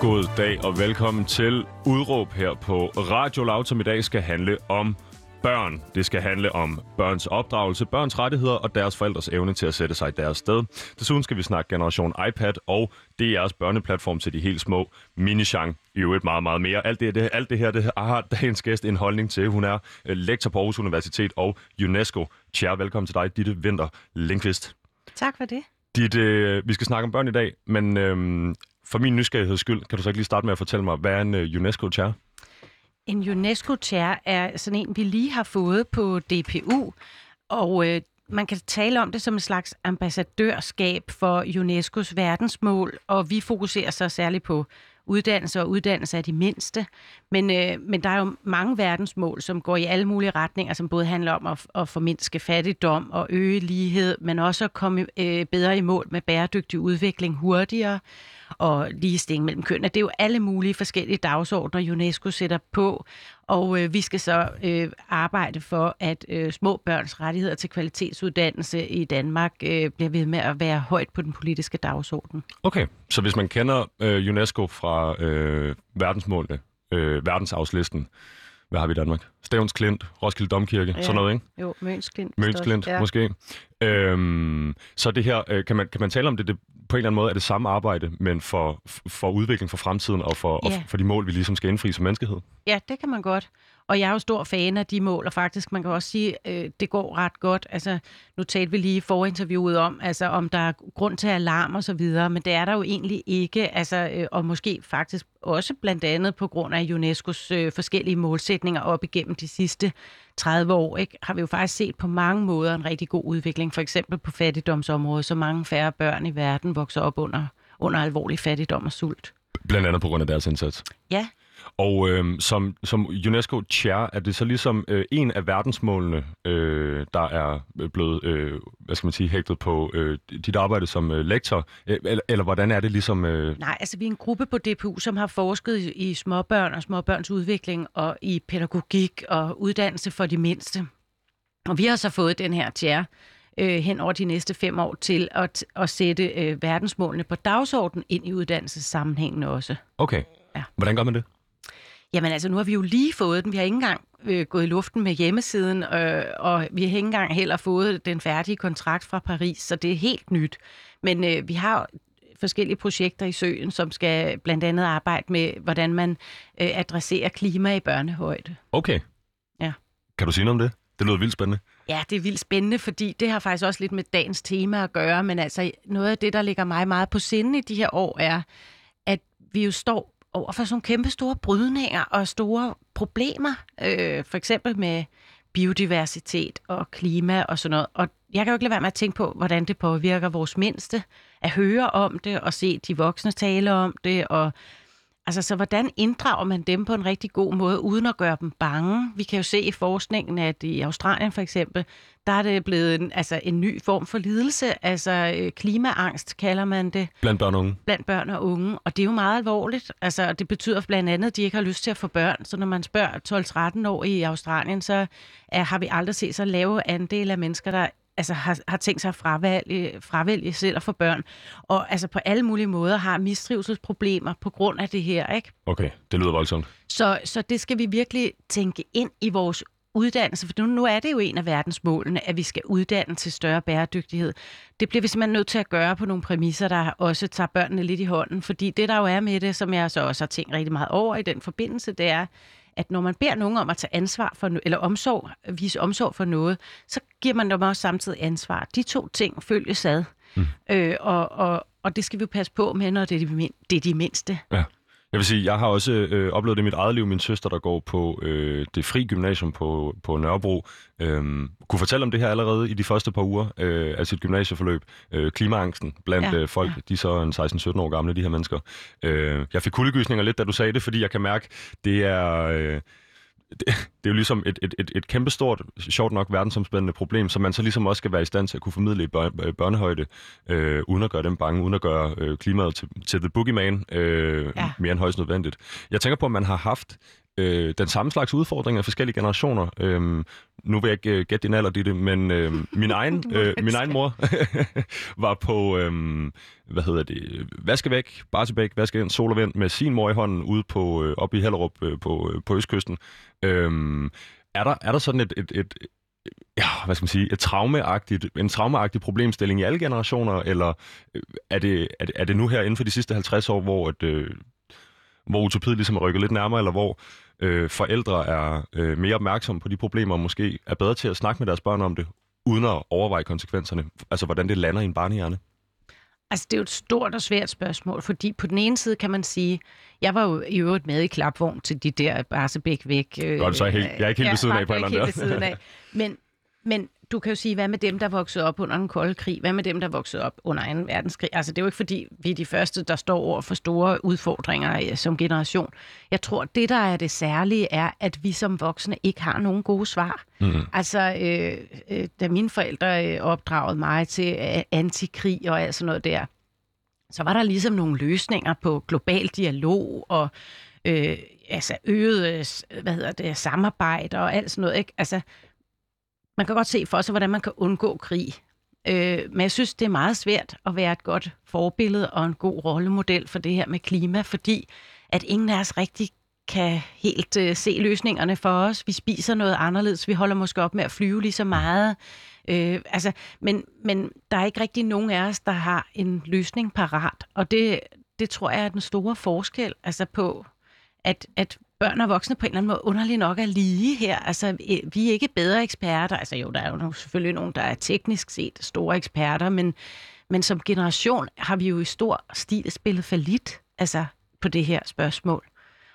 God dag og velkommen til Udråb her på Radio Loud, som i dag skal handle om børn. Det skal handle om børns opdragelse, børns rettigheder og deres forældres evne til at sætte sig i deres sted. Desuden skal vi snakke Generation iPad og DR's børneplatform til de helt små Minishan. I øvrigt meget, meget mere. Alt det, det, alt det her det har dagens gæst en holdning til. Hun er øh, lektor på Aarhus Universitet og UNESCO. Chair, velkommen til dig, Ditte Vinter Lindqvist. Tak for det. Dit, øh, vi skal snakke om børn i dag, men øh, for min nysgerrigheds skyld, kan du så ikke lige starte med at fortælle mig, hvad er en øh, UNESCO-chair? En UNESCO-chair er sådan en, vi lige har fået på DPU, og øh, man kan tale om det som en slags ambassadørskab for UNESCO's verdensmål, og vi fokuserer så særligt på uddannelse og uddannelse af de mindste. Men, øh, men der er jo mange verdensmål, som går i alle mulige retninger, som både handler om at, at formindske fattigdom og øge lighed, men også at komme øh, bedre i mål med bæredygtig udvikling hurtigere og ligestilling mellem kønnene. Det er jo alle mulige forskellige dagsordner, UNESCO sætter på, og øh, vi skal så øh, arbejde for, at øh, små børns rettigheder til kvalitetsuddannelse i Danmark øh, bliver ved med at være højt på den politiske dagsorden. Okay, så hvis man kender øh, UNESCO fra øh, verdensmålene, øh, verdensafslisten, hvad har vi i Danmark? Stævns Klint, Roskilde Domkirke, ja. sådan noget, ikke? Jo, Møns Klint. Møns Klint, ja. måske. Øhm, så det her, øh, kan, man, kan man tale om det, det på en eller anden måde er det samme arbejde, men for, for udvikling for fremtiden og for, ja. og for de mål, vi ligesom skal indfri som menneskehed? Ja, det kan man godt. Og jeg er jo stor fan af de mål, og faktisk, man kan også sige, øh, det går ret godt. Altså, nu talte vi lige i forinterviewet om, altså, om der er grund til alarm og så videre, men det er der jo egentlig ikke. Altså, øh, og måske faktisk også blandt andet på grund af UNESCO's øh, forskellige målsætninger op igennem de sidste 30 år, ikke, har vi jo faktisk set på mange måder en rigtig god udvikling. For eksempel på fattigdomsområdet, så mange færre børn i verden vokser op under, under alvorlig fattigdom og sult. Blandt andet på grund af deres indsats? Ja, og øh, som, som UNESCO Chair, er det så ligesom øh, en af verdensmålene, øh, der er blevet, øh, hvad skal man sige, hægtet på øh, dit arbejde som øh, lektor, eller, eller hvordan er det ligesom? Øh... Nej, altså vi er en gruppe på DPU, som har forsket i, i småbørn og småbørns udvikling, og i pædagogik og uddannelse for de mindste. Og vi har så fået den her chair, øh, hen over de næste fem år til at, at sætte øh, verdensmålene på dagsordenen ind i uddannelsessammenhængen også. Okay. Ja. Hvordan gør man det? Jamen altså, nu har vi jo lige fået den. Vi har ikke engang øh, gået i luften med hjemmesiden, øh, og vi har ikke engang heller fået den færdige kontrakt fra Paris, så det er helt nyt. Men øh, vi har forskellige projekter i søen, som skal blandt andet arbejde med, hvordan man øh, adresserer klima i børnehøjde. Okay. Ja. Kan du sige noget om det? Det lyder vildt spændende. Ja, det er vildt spændende, fordi det har faktisk også lidt med dagens tema at gøre, men altså noget af det, der ligger mig meget på sinde i de her år, er, at vi jo står over for sådan kæmpe store brydninger og store problemer, øh, for eksempel med biodiversitet og klima og sådan noget. Og jeg kan jo ikke lade være med at tænke på, hvordan det påvirker vores mindste, at høre om det og se de voksne tale om det, og Altså, så hvordan inddrager man dem på en rigtig god måde, uden at gøre dem bange? Vi kan jo se i forskningen, at i Australien for eksempel, der er det blevet en, altså en ny form for lidelse. Altså øh, klimaangst kalder man det. Blandt børn og unge? Blandt børn og unge. Og det er jo meget alvorligt. Altså, det betyder blandt andet, at de ikke har lyst til at få børn. Så når man spørger 12-13 år i Australien, så er, har vi aldrig set så lave andel af mennesker, der altså har, har tænkt sig at fravælge, fravælge selv og få børn. Og altså på alle mulige måder har mistrivselsproblemer på grund af det her, ikke? Okay, det lyder voldsomt. Så, så det skal vi virkelig tænke ind i vores uddannelse, for nu, nu er det jo en af verdensmålene, at vi skal uddanne til større bæredygtighed. Det bliver vi simpelthen nødt til at gøre på nogle præmisser, der også tager børnene lidt i hånden, fordi det der jo er med det, som jeg så også har tænkt rigtig meget over i den forbindelse, det er, at når man beder nogen om at tage ansvar for, eller omsorg, vise omsorg for noget, så giver man dem også samtidig ansvar. De to ting følges ad, mm. øh, og, og, og det skal vi jo passe på med, når det er de, det er de mindste. Ja. Jeg vil sige, jeg har også øh, oplevet det i mit eget liv. Min søster, der går på øh, det fri gymnasium på, på Nørrebro, øh, kunne fortælle om det her allerede i de første par uger øh, af sit gymnasieforløb. Øh, klimaangsten blandt ja, øh, folk, ja. de er så en 16-17 år gamle, de her mennesker. Øh, jeg fik kuldegysninger lidt, da du sagde det, fordi jeg kan mærke, det er... Øh, det, det er jo ligesom et, et, et, et kæmpestort, sjovt nok verdensomspændende problem, som man så ligesom også skal være i stand til at kunne formidle i børne, børnehøjde, øh, uden at gøre dem bange, uden at gøre øh, klimaet til, til the boogeyman øh, ja. mere end højst nødvendigt. Jeg tænker på, at man har haft øh, den samme slags udfordringer af forskellige generationer. Øh, nu vil jeg ikke uh, gætte din alder, Ditte, men øh, min, egen, øh, min egen mor var på, øh, hvad hedder det, Vaskevæk, Barsebæk, Vaske ind, sol og vind, med sin mor i hånden ude på, øh, oppe i Hellerup øh, på, øh, på Østkysten. Øh, er, der, er der sådan et, et, et ja, hvad skal man sige, et traumeagtigt, en traumeagtig problemstilling i alle generationer, eller øh, er det, er det, er det nu her inden for de sidste 50 år, hvor, et, øh, hvor utopiet ligesom er rykket lidt nærmere, eller hvor øh, forældre er øh, mere opmærksomme på de problemer, og måske er bedre til at snakke med deres børn om det, uden at overveje konsekvenserne, altså hvordan det lander i en barnehjerne? Altså, det er jo et stort og svært spørgsmål, fordi på den ene side kan man sige, jeg var jo i øvrigt med i klapvogn til de der Barsebæk væk. Øh, Godt, så er jeg, helt, jeg er ikke helt ja, ved siden af på eller anden Men, men du kan jo sige, hvad med dem, der voksede op under den kolde krig? Hvad med dem, der voksede op under 2. verdenskrig? Altså, det er jo ikke fordi, vi er de første, der står over for store udfordringer øh, som generation. Jeg tror, det, der er det særlige, er, at vi som voksne ikke har nogen gode svar. Mm. Altså, øh, øh, da mine forældre øh, opdragede mig til øh, antikrig og alt sådan noget der, så var der ligesom nogle løsninger på global dialog og øh, altså øget øh, hvad hedder det, samarbejde og alt sådan noget. Ikke? Altså, man kan godt se for sig, hvordan man kan undgå krig. Øh, men jeg synes, det er meget svært at være et godt forbillede og en god rollemodel for det her med klima, fordi at ingen af os rigtig kan helt øh, se løsningerne for os. Vi spiser noget anderledes. Vi holder måske op med at flyve lige så meget. Øh, altså, men, men der er ikke rigtig nogen af os, der har en løsning parat. Og det, det tror jeg er den store forskel altså på, at, at børn og voksne på en eller anden måde underlig nok er lige her. Altså, vi er ikke bedre eksperter. Altså jo, der er jo selvfølgelig nogen, der er teknisk set store eksperter, men, men som generation har vi jo i stor stil spillet for lidt altså, på det her spørgsmål.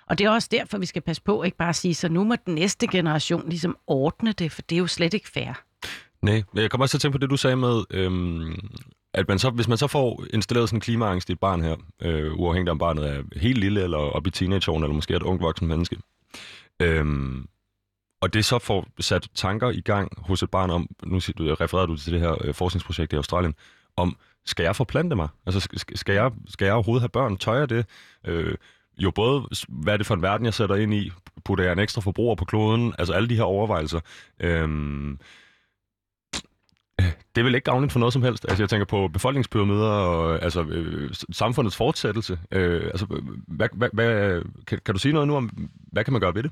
Og det er også derfor, vi skal passe på ikke bare at sige, så nu må den næste generation ligesom ordne det, for det er jo slet ikke fair. Nej, jeg kommer også til at tænke på det, du sagde med, øhm, at man så, hvis man så får installeret sådan en klimaangst i et barn her, øh, uafhængigt om barnet er helt lille, eller op i teenageårene, eller måske et ung voksen menneske, øhm, og det så får sat tanker i gang hos et barn om, nu refererer du til det her øh, forskningsprojekt i Australien, om, skal jeg forplante mig? Altså, skal jeg, skal jeg overhovedet have børn? Tør jeg det? Øh, jo både, hvad er det for en verden, jeg sætter ind i? Putter jeg en ekstra forbruger på kloden? Altså alle de her overvejelser. Øhm, det vel ikke gavnligt for noget som helst. Altså, jeg tænker på befolkningspyramider og altså, øh, samfundets fortsættelse. Øh, altså, hvad, hvad, hvad, kan, kan du sige noget nu om, hvad kan man gøre ved det?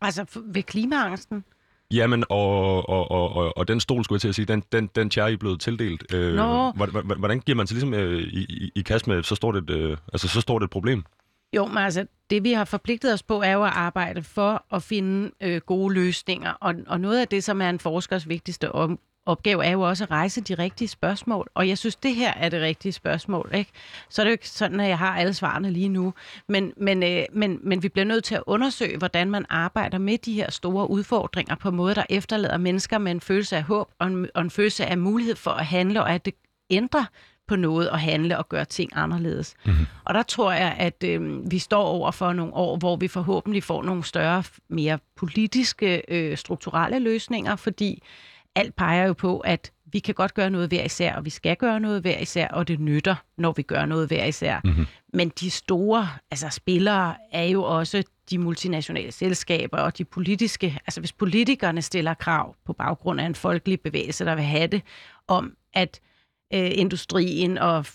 Altså ved klimaangsten? Jamen, og, og, og, og, og den stol, skulle jeg til at sige, den, den, den chair, I er blevet tildelt. Øh, Nå. Hvordan, giver man sig ligesom øh, i, i, i kast med så stort et, øh, altså, så stort et problem? Jo, men altså, det vi har forpligtet os på, er jo at arbejde for at finde øh, gode løsninger. Og, og noget af det, som er en forskers vigtigste om, opgave er jo også at rejse de rigtige spørgsmål. Og jeg synes, det her er det rigtige spørgsmål. Ikke? Så er det jo ikke sådan, at jeg har alle svarene lige nu. Men, men, øh, men, men vi bliver nødt til at undersøge, hvordan man arbejder med de her store udfordringer på en måde, der efterlader mennesker med en følelse af håb og en, og en følelse af mulighed for at handle, og at det ændrer på noget og handle og gøre ting anderledes. Mm-hmm. Og der tror jeg, at øh, vi står over for nogle år, hvor vi forhåbentlig får nogle større, mere politiske, øh, strukturelle løsninger, fordi alt peger jo på, at vi kan godt gøre noget hver især, og vi skal gøre noget hver især, og det nytter, når vi gør noget hver især. Mm-hmm. Men de store altså spillere er jo også de multinationale selskaber og de politiske, altså hvis politikerne stiller krav på baggrund af en folkelig bevægelse, der vil have det, om at øh, industrien og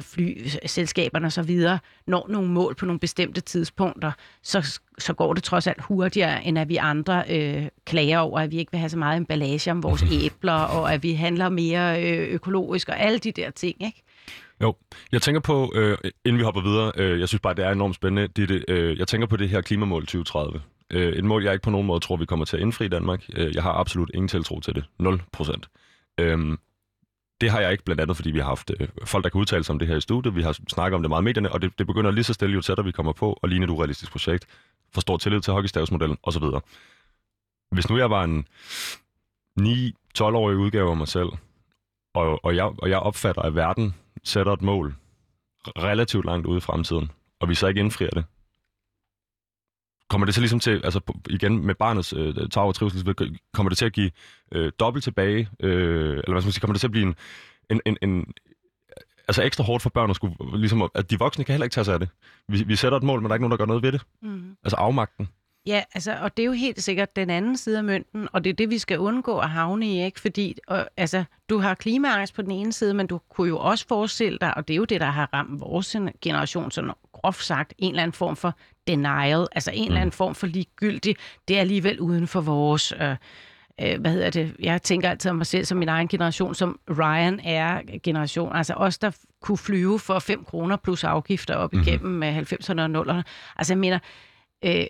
flyselskaberne osv. når nogle mål på nogle bestemte tidspunkter, så, så går det trods alt hurtigere, end at vi andre øh, klager over, at vi ikke vil have så meget emballage om vores æbler, og at vi handler mere øh, økologisk, og alle de der ting, ikke? Jo, jeg tænker på, øh, inden vi hopper videre, øh, jeg synes bare, det er enormt spændende, det, det, øh, jeg tænker på det her klimamål 2030. Øh, et mål, jeg ikke på nogen måde tror, vi kommer til at indfri i Danmark. Øh, jeg har absolut ingen tiltro til det. 0 procent. Øh, det har jeg ikke blandt andet, fordi vi har haft øh, folk, der kan udtale sig om det her i studiet. Vi har snakket om det meget i medierne, og det, det begynder lige så stille, jo tættere vi kommer på, og ligne et urealistisk projekt. For stor tillid til hockeystavsmodellen osv. Hvis nu jeg var en 9-12-årig udgave af mig selv, og, og, jeg, og jeg opfatter, at verden sætter et mål relativt langt ude i fremtiden, og vi så ikke indfrier det, kommer det så ligesom til, altså igen med barnets øh, tag og trivsel, kommer det til at give øh, dobbelt tilbage, øh, eller hvad skal man sige, kommer det til at blive en, en, en, en altså ekstra hårdt for børn at skulle, ligesom, at de voksne kan heller ikke tage sig af det. Vi, vi sætter et mål, men der er ikke nogen, der gør noget ved det. Mm. Altså afmagten. Ja, altså, og det er jo helt sikkert den anden side af mønten, og det er det, vi skal undgå at havne i, ikke? Fordi og, altså, du har klimaangst på den ene side, men du kunne jo også forestille dig, og det er jo det, der har ramt vores generation, sådan groft sagt, en eller anden form for denial, altså en mm. eller anden form for ligegyldig, det er alligevel uden for vores... Øh, øh, hvad hedder det, jeg tænker altid om mig selv som min egen generation, som Ryan er generation. Altså os, der kunne flyve for 5 kroner plus afgifter op mm-hmm. igennem med 90'erne og 0'erne. Altså jeg mener, øh,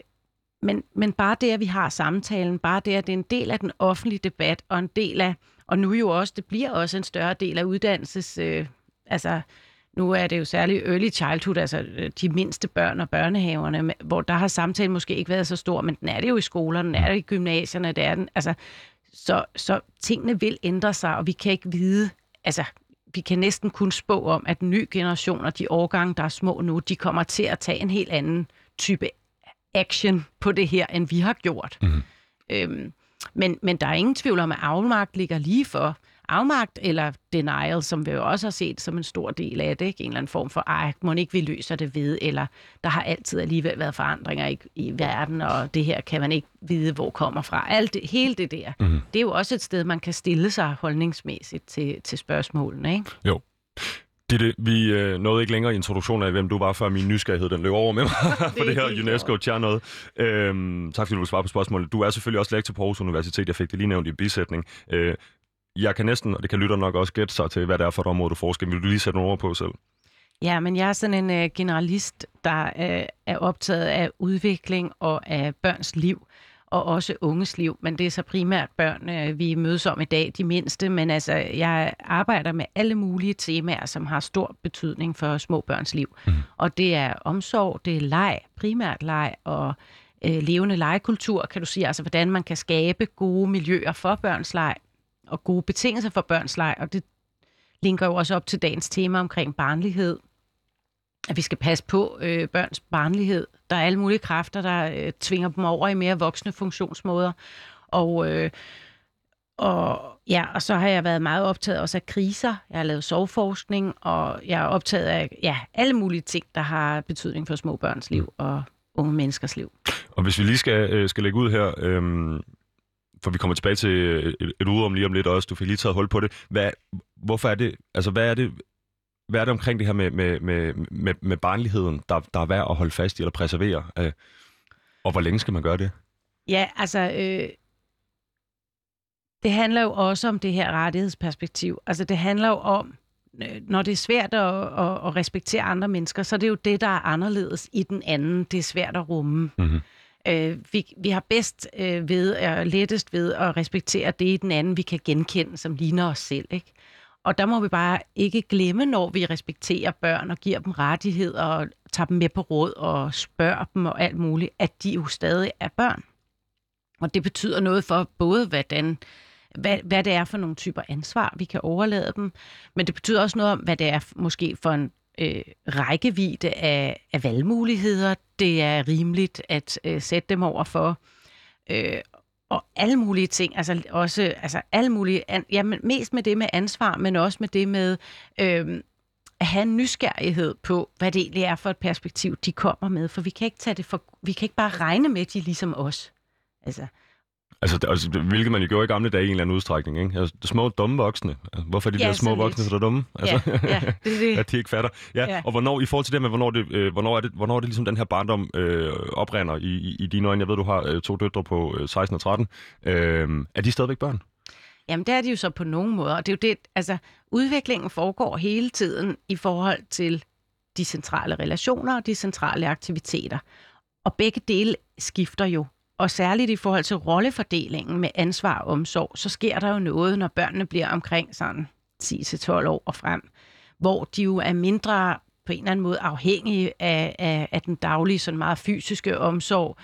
men, men bare det, at vi har samtalen, bare det, at det er en del af den offentlige debat, og en del af, og nu jo også, det bliver også en større del af uddannelses, øh, altså nu er det jo særligt early childhood, altså øh, de mindste børn og børnehaverne, hvor der har samtalen måske ikke været så stor, men den er det jo i skolerne, den er det i gymnasierne, det er den, altså, så, så tingene vil ændre sig, og vi kan ikke vide, altså vi kan næsten kun spå om, at nye generationer, de årgange, der er små nu, de kommer til at tage en helt anden type action på det her, end vi har gjort. Mm. Øhm, men, men der er ingen tvivl om, at afmagt ligger lige for afmagt eller denial, som vi jo også har set som en stor del af det. Ikke? En eller anden form for, ej, må ikke vi løser det ved, eller der har altid alligevel været forandringer i, i verden, og det her kan man ikke vide, hvor kommer fra. Alt det, hele det der, mm. det er jo også et sted, man kan stille sig holdningsmæssigt til, til spørgsmålene. Ikke? Jo. Det, det, vi øh, nåede ikke længere introduktion af, hvem du var, før min nysgerrighed den løb over med mig for det her UNESCO noget. Øhm, tak fordi du vil svare på spørgsmålet. Du er selvfølgelig også lektor på Aarhus Universitet. Jeg fik det lige nævnt i bisætning. Øh, jeg kan næsten, og det kan lytter nok også gætte sig til, hvad det er for et område, du forsker. Vil du lige sætte nogle ord på selv? Ja, men jeg er sådan en uh, generalist, der uh, er optaget af udvikling og af børns liv og også unges liv, men det er så primært børn, uh, vi mødes om i dag, de mindste, men altså, jeg arbejder med alle mulige temaer, som har stor betydning for små børns liv. Mm. Og det er omsorg, det er leg, primært leg og uh, levende legekultur, kan du sige, altså hvordan man kan skabe gode miljøer for børns leg, og gode betingelser for børns leg, og det linker jo også op til dagens tema omkring barnlighed, at vi skal passe på øh, børns barnlighed. Der er alle mulige kræfter, der øh, tvinger dem over i mere voksne funktionsmåder, og, øh, og, ja, og så har jeg været meget optaget også af kriser. Jeg har lavet soveforskning, og jeg er optaget af ja, alle mulige ting, der har betydning for små børns liv og unge menneskers liv. Og hvis vi lige skal, øh, skal lægge ud her, øh, for vi kommer tilbage til et, et udrum lige om lidt også, du fik lige taget hul på det. Hvad, hvorfor er det, altså hvad er det, hvad er det omkring det her med, med, med, med, med barnligheden, der, der er værd at holde fast i eller preservere? Øh, og hvor længe skal man gøre det? Ja, altså, øh, det handler jo også om det her rettighedsperspektiv. Altså, det handler jo om, øh, når det er svært at, at, at respektere andre mennesker, så er det jo det, der er anderledes i den anden. Det er svært at rumme. Mm-hmm. Øh, vi, vi har bedst øh, ved, og lettest ved at respektere det i den anden, vi kan genkende, som ligner os selv. Ikke? Og der må vi bare ikke glemme, når vi respekterer børn og giver dem rettigheder og tager dem med på råd og spørger dem og alt muligt, at de jo stadig er børn. Og det betyder noget for både, hvordan, hvad, hvad det er for nogle typer ansvar, vi kan overlade dem, men det betyder også noget om, hvad det er måske for en øh, rækkevidde af, af valgmuligheder. Det er rimeligt at øh, sætte dem over for. Øh, og alle mulige ting, altså også altså alle mulige, an, jamen mest med det med ansvar, men også med det med øh, at have en nysgerrighed på, hvad det egentlig er for et perspektiv, de kommer med, for vi kan ikke tage det for, vi kan ikke bare regne med, de ligesom os. Altså, Altså, altså, hvilket man jo gjorde i gamle dage i en eller anden udstrækning. Ikke? Altså, små dumme voksne. Altså, hvorfor er de ja, der små voksne så dumme? Altså, ja, ja, det er det. at de ikke fatter. Ja, ja. Og hvornår, i forhold til det med, hvornår det, øh, hvornår er det, hvornår er det ligesom den her barndom øh, oprinder i, i, i dine øjne? Jeg ved, du har øh, to døtre på øh, 16 og 13. Øh, er de stadigvæk børn? Jamen, det er de jo så på nogen måder. Og det er jo det, altså, udviklingen foregår hele tiden i forhold til de centrale relationer og de centrale aktiviteter. Og begge dele skifter jo og særligt i forhold til rollefordelingen med ansvar og omsorg, så sker der jo noget, når børnene bliver omkring sådan 10-12 år og frem, hvor de jo er mindre på en eller anden måde afhængige af, af, af den daglige, sådan meget fysiske omsorg,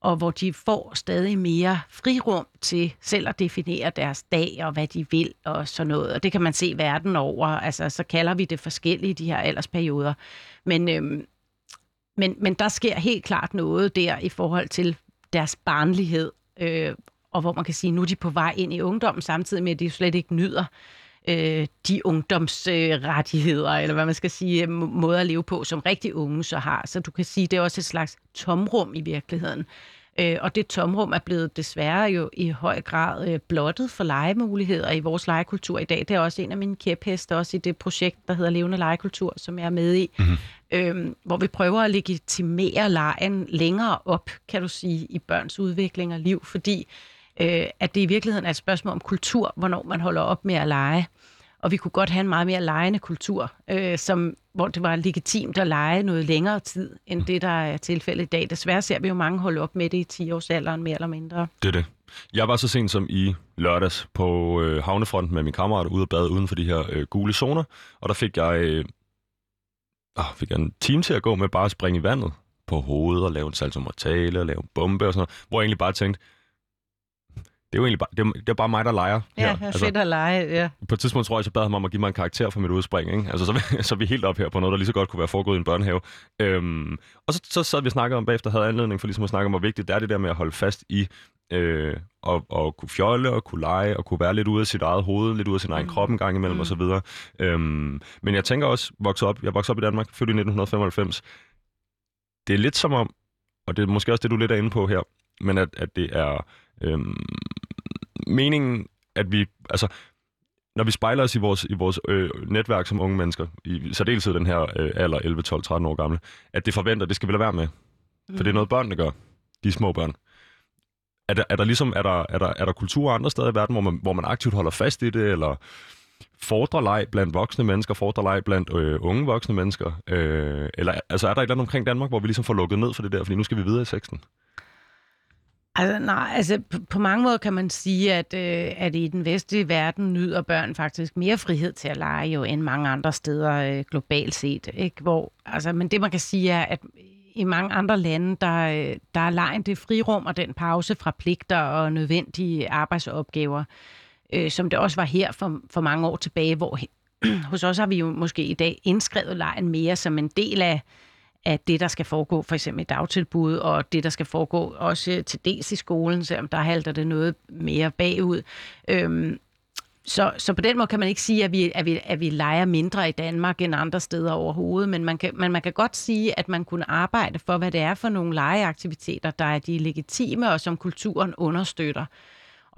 og hvor de får stadig mere frirum til selv at definere deres dag og hvad de vil og sådan noget. Og det kan man se verden over. Altså, så kalder vi det forskellige, de her aldersperioder. Men, øhm, men, men der sker helt klart noget der i forhold til deres barnlighed, øh, og hvor man kan sige, nu er de på vej ind i ungdommen, samtidig med, at de slet ikke nyder øh, de ungdomsrettigheder, øh, eller hvad man skal sige, måder at leve på, som rigtig unge så har. Så du kan sige, det er også et slags tomrum i virkeligheden. Øh, og det tomrum er blevet desværre jo i høj grad øh, blottet for legemuligheder i vores legekultur i dag. Det er også en af mine kæpheste, også i det projekt, der hedder Levende Legekultur, som jeg er med i, mm-hmm. øh, hvor vi prøver at legitimere legen længere op, kan du sige, i børns udvikling og liv, fordi øh, at det i virkeligheden er et spørgsmål om kultur, hvornår man holder op med at lege. Og vi kunne godt have en meget mere lejende kultur, øh, som, hvor det var legitimt at lege noget længere tid, end det, der er tilfældet i dag. Desværre ser vi jo mange holde op med det i 10-årsalderen, mere eller mindre. Det er det. Jeg var så sent som i lørdags på øh, havnefronten med min kammerat ude og bade uden for de her øh, gule zoner, og der fik jeg, øh, ah, fik jeg en time til at gå med bare at springe i vandet på hovedet og lave en saltomortale og lave en bombe og sådan noget, hvor jeg egentlig bare tænkte, det er jo egentlig bare, det er, det er bare mig, der leger. Ja, her. Altså, fedt at lege, ja. På et tidspunkt tror jeg, så bad ham om at give mig en karakter for mit udspring. Ikke? Altså, så, så er vi helt op her på noget, der lige så godt kunne være foregået i en børnehave. Øhm, og så, så sad vi og snakkede om bagefter, havde anledning for ligesom at snakke om, hvor vigtigt det er det der med at holde fast i øh, og, og kunne fjolle og kunne lege og kunne være lidt ude af sit eget hoved, lidt ude af sin egen mm. krop en gang imellem mm. osv. Øhm, men jeg tænker også, vokset op, jeg voksede op i Danmark, født i 1995. Det er lidt som om, og det er måske også det, du lidt er inde på her, men at, at det er øhm, meningen, at vi, altså, når vi spejler os i vores, i vores øh, netværk som unge mennesker, i særdeleshed den her øh, alder 11, 12, 13 år gamle, at det forventer, det skal vi lade være med. For det er mm. noget, børnene gør. De små børn. Er der, er der ligesom, er der, er der, er der kulturer andre steder i verden, hvor man, hvor man aktivt holder fast i det, eller fordrer leg blandt voksne mennesker, fordrer leg blandt øh, unge voksne mennesker? Øh, eller altså, er der et eller andet omkring Danmark, hvor vi ligesom får lukket ned for det der, fordi nu skal vi videre i seksten? Altså, nej, altså på, på mange måder kan man sige, at, øh, at i den vestlige verden nyder børn faktisk mere frihed til at lege jo end mange andre steder øh, globalt set. Ikke? Hvor, altså, men det man kan sige er, at i mange andre lande, der, øh, der er lejen det frirum og den pause fra pligter og nødvendige arbejdsopgaver, øh, som det også var her for, for mange år tilbage, hvor hos os har vi jo måske i dag indskrevet lejen mere som en del af af det, der skal foregå for eksempel i dagtilbud, og det, der skal foregå også til dels i skolen, selvom der halter det noget mere bagud. Øhm, så, så på den måde kan man ikke sige, at vi, at, vi, at vi leger mindre i Danmark end andre steder overhovedet, men man, kan, men man kan godt sige, at man kunne arbejde for, hvad det er for nogle legeaktiviteter, der er de legitime og som kulturen understøtter.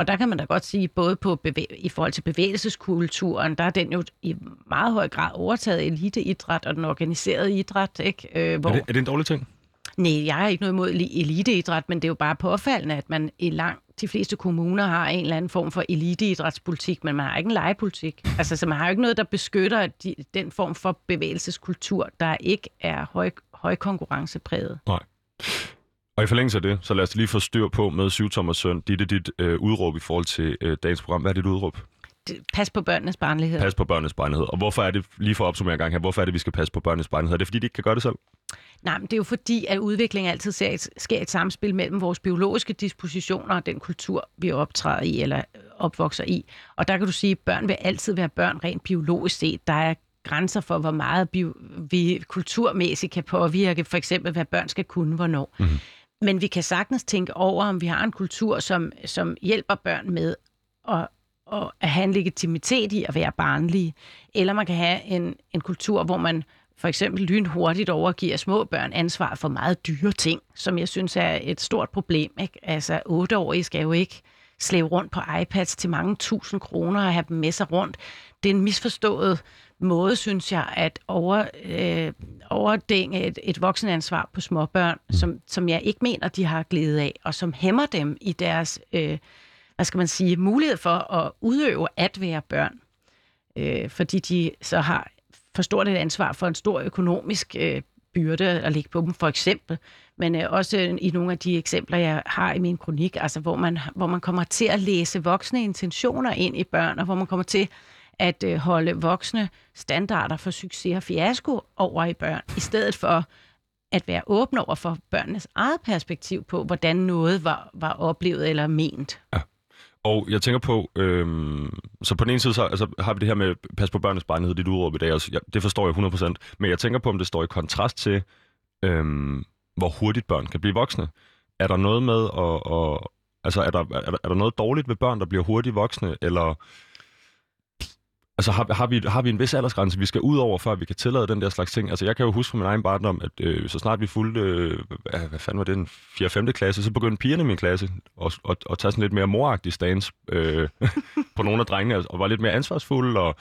Og der kan man da godt sige, både på bevæ- i forhold til bevægelseskulturen, der er den jo i meget høj grad overtaget eliteidræt og den organiserede idræt. Ikke? Øh, hvor... er, det, er det en dårlig ting? Nej, jeg har ikke noget imod eliteidræt, men det er jo bare påfaldende, at man i langt de fleste kommuner har en eller anden form for eliteidrætspolitik, men man har ikke en legepolitik. Altså, så man har jo ikke noget, der beskytter de, den form for bevægelseskultur, der ikke er høj, højkonkurrencepræget. Nej. Og i forlængelse af det, så lad os lige få styr på med syvtommers søn, dit, dit øh, udråb i forhold til øh, dagens program. Hvad er dit udråb? Pas på børnenes barnlighed. Pas på børnenes barnlighed. Og hvorfor er det, lige for at opsummere en gang her, hvorfor er det, vi skal passe på børnenes barnlighed? Er det fordi, de ikke kan gøre det selv? Nej, men det er jo fordi, at udvikling altid sker et, sker et samspil mellem vores biologiske dispositioner og den kultur, vi optræder i eller opvokser i. Og der kan du sige, at børn vil altid være børn rent biologisk set. Der er grænser for, hvor meget vi kulturmæssigt kan påvirke, for eksempel hvad børn skal kunne, hvornår. Mm-hmm. Men vi kan sagtens tænke over, om vi har en kultur, som, som hjælper børn med at, at have en legitimitet i at være barnlige. Eller man kan have en, en kultur, hvor man for eksempel lynhurtigt overgiver små børn ansvar for meget dyre ting, som jeg synes er et stort problem. Ikke? Altså, otteårige skal jo ikke slæve rundt på iPads til mange tusind kroner og have dem med sig rundt. Det er en misforstået måde, synes jeg, at over, øh, overdænge et, et voksenansvar på småbørn, mm. som, som jeg ikke mener, de har glæde af, og som hæmmer dem i deres, øh, hvad skal man sige, mulighed for at udøve at være børn. Øh, fordi de så har for stort et ansvar for en stor økonomisk øh, byrde at ligge på dem, for eksempel. Men øh, også i nogle af de eksempler, jeg har i min kronik, altså hvor man, hvor man kommer til at læse voksne intentioner ind i børn, og hvor man kommer til at øh, holde voksne standarder for succes og fiasko over i børn, i stedet for at være åben over for børnenes eget perspektiv på, hvordan noget var, var oplevet eller ment. Ja. Og jeg tænker på, øhm, så på den ene side så, altså, har vi det her med pas på børnenes barnhed, dit udråb i dag, altså, jeg, det forstår jeg 100%, men jeg tænker på, om det står i kontrast til, øhm, hvor hurtigt børn kan blive voksne. Er der noget med at, at altså, er der, er, der, er der noget dårligt ved børn, der bliver hurtigt voksne, eller Altså har, har, vi, har vi en vis aldersgrænse, vi skal ud over, før vi kan tillade den der slags ting? Altså jeg kan jo huske fra min egen barndom, at øh, så snart vi fulgte, øh, hvad, fanden var det, den 4. 5. klasse, så begyndte pigerne i min klasse at, at, at tage sådan lidt mere moragtig stance øh, på nogle af drengene, og var lidt mere ansvarsfulde, og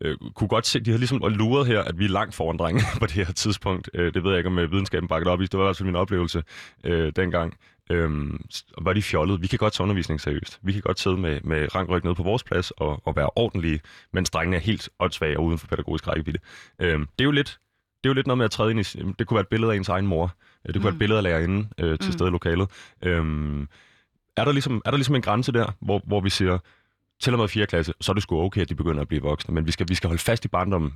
øh, kunne godt se, de havde ligesom luret her, at vi er langt foran drenge på det her tidspunkt. Øh, det ved jeg ikke, om øh, videnskaben bakker op i. Det var i hvert fald min oplevelse øh, dengang. Øhm, var de fjollede. Vi kan godt tage undervisning seriøst. Vi kan godt sidde med, med rangryk nede på vores plads og, og være ordentlige, mens drengene er helt åndssvage og uden for pædagogisk rækkevidde. Øhm, det er jo lidt det er jo lidt noget med at træde ind i... Det kunne være et billede af ens egen mor. Det kunne mm. være et billede af lærerinde øh, til mm. stede i lokalet. Øhm, er, der ligesom, er der ligesom en grænse der, hvor, hvor vi siger, til og med 4. klasse, så er det sgu okay, at de begynder at blive voksne, men vi skal, vi skal holde fast i barndommen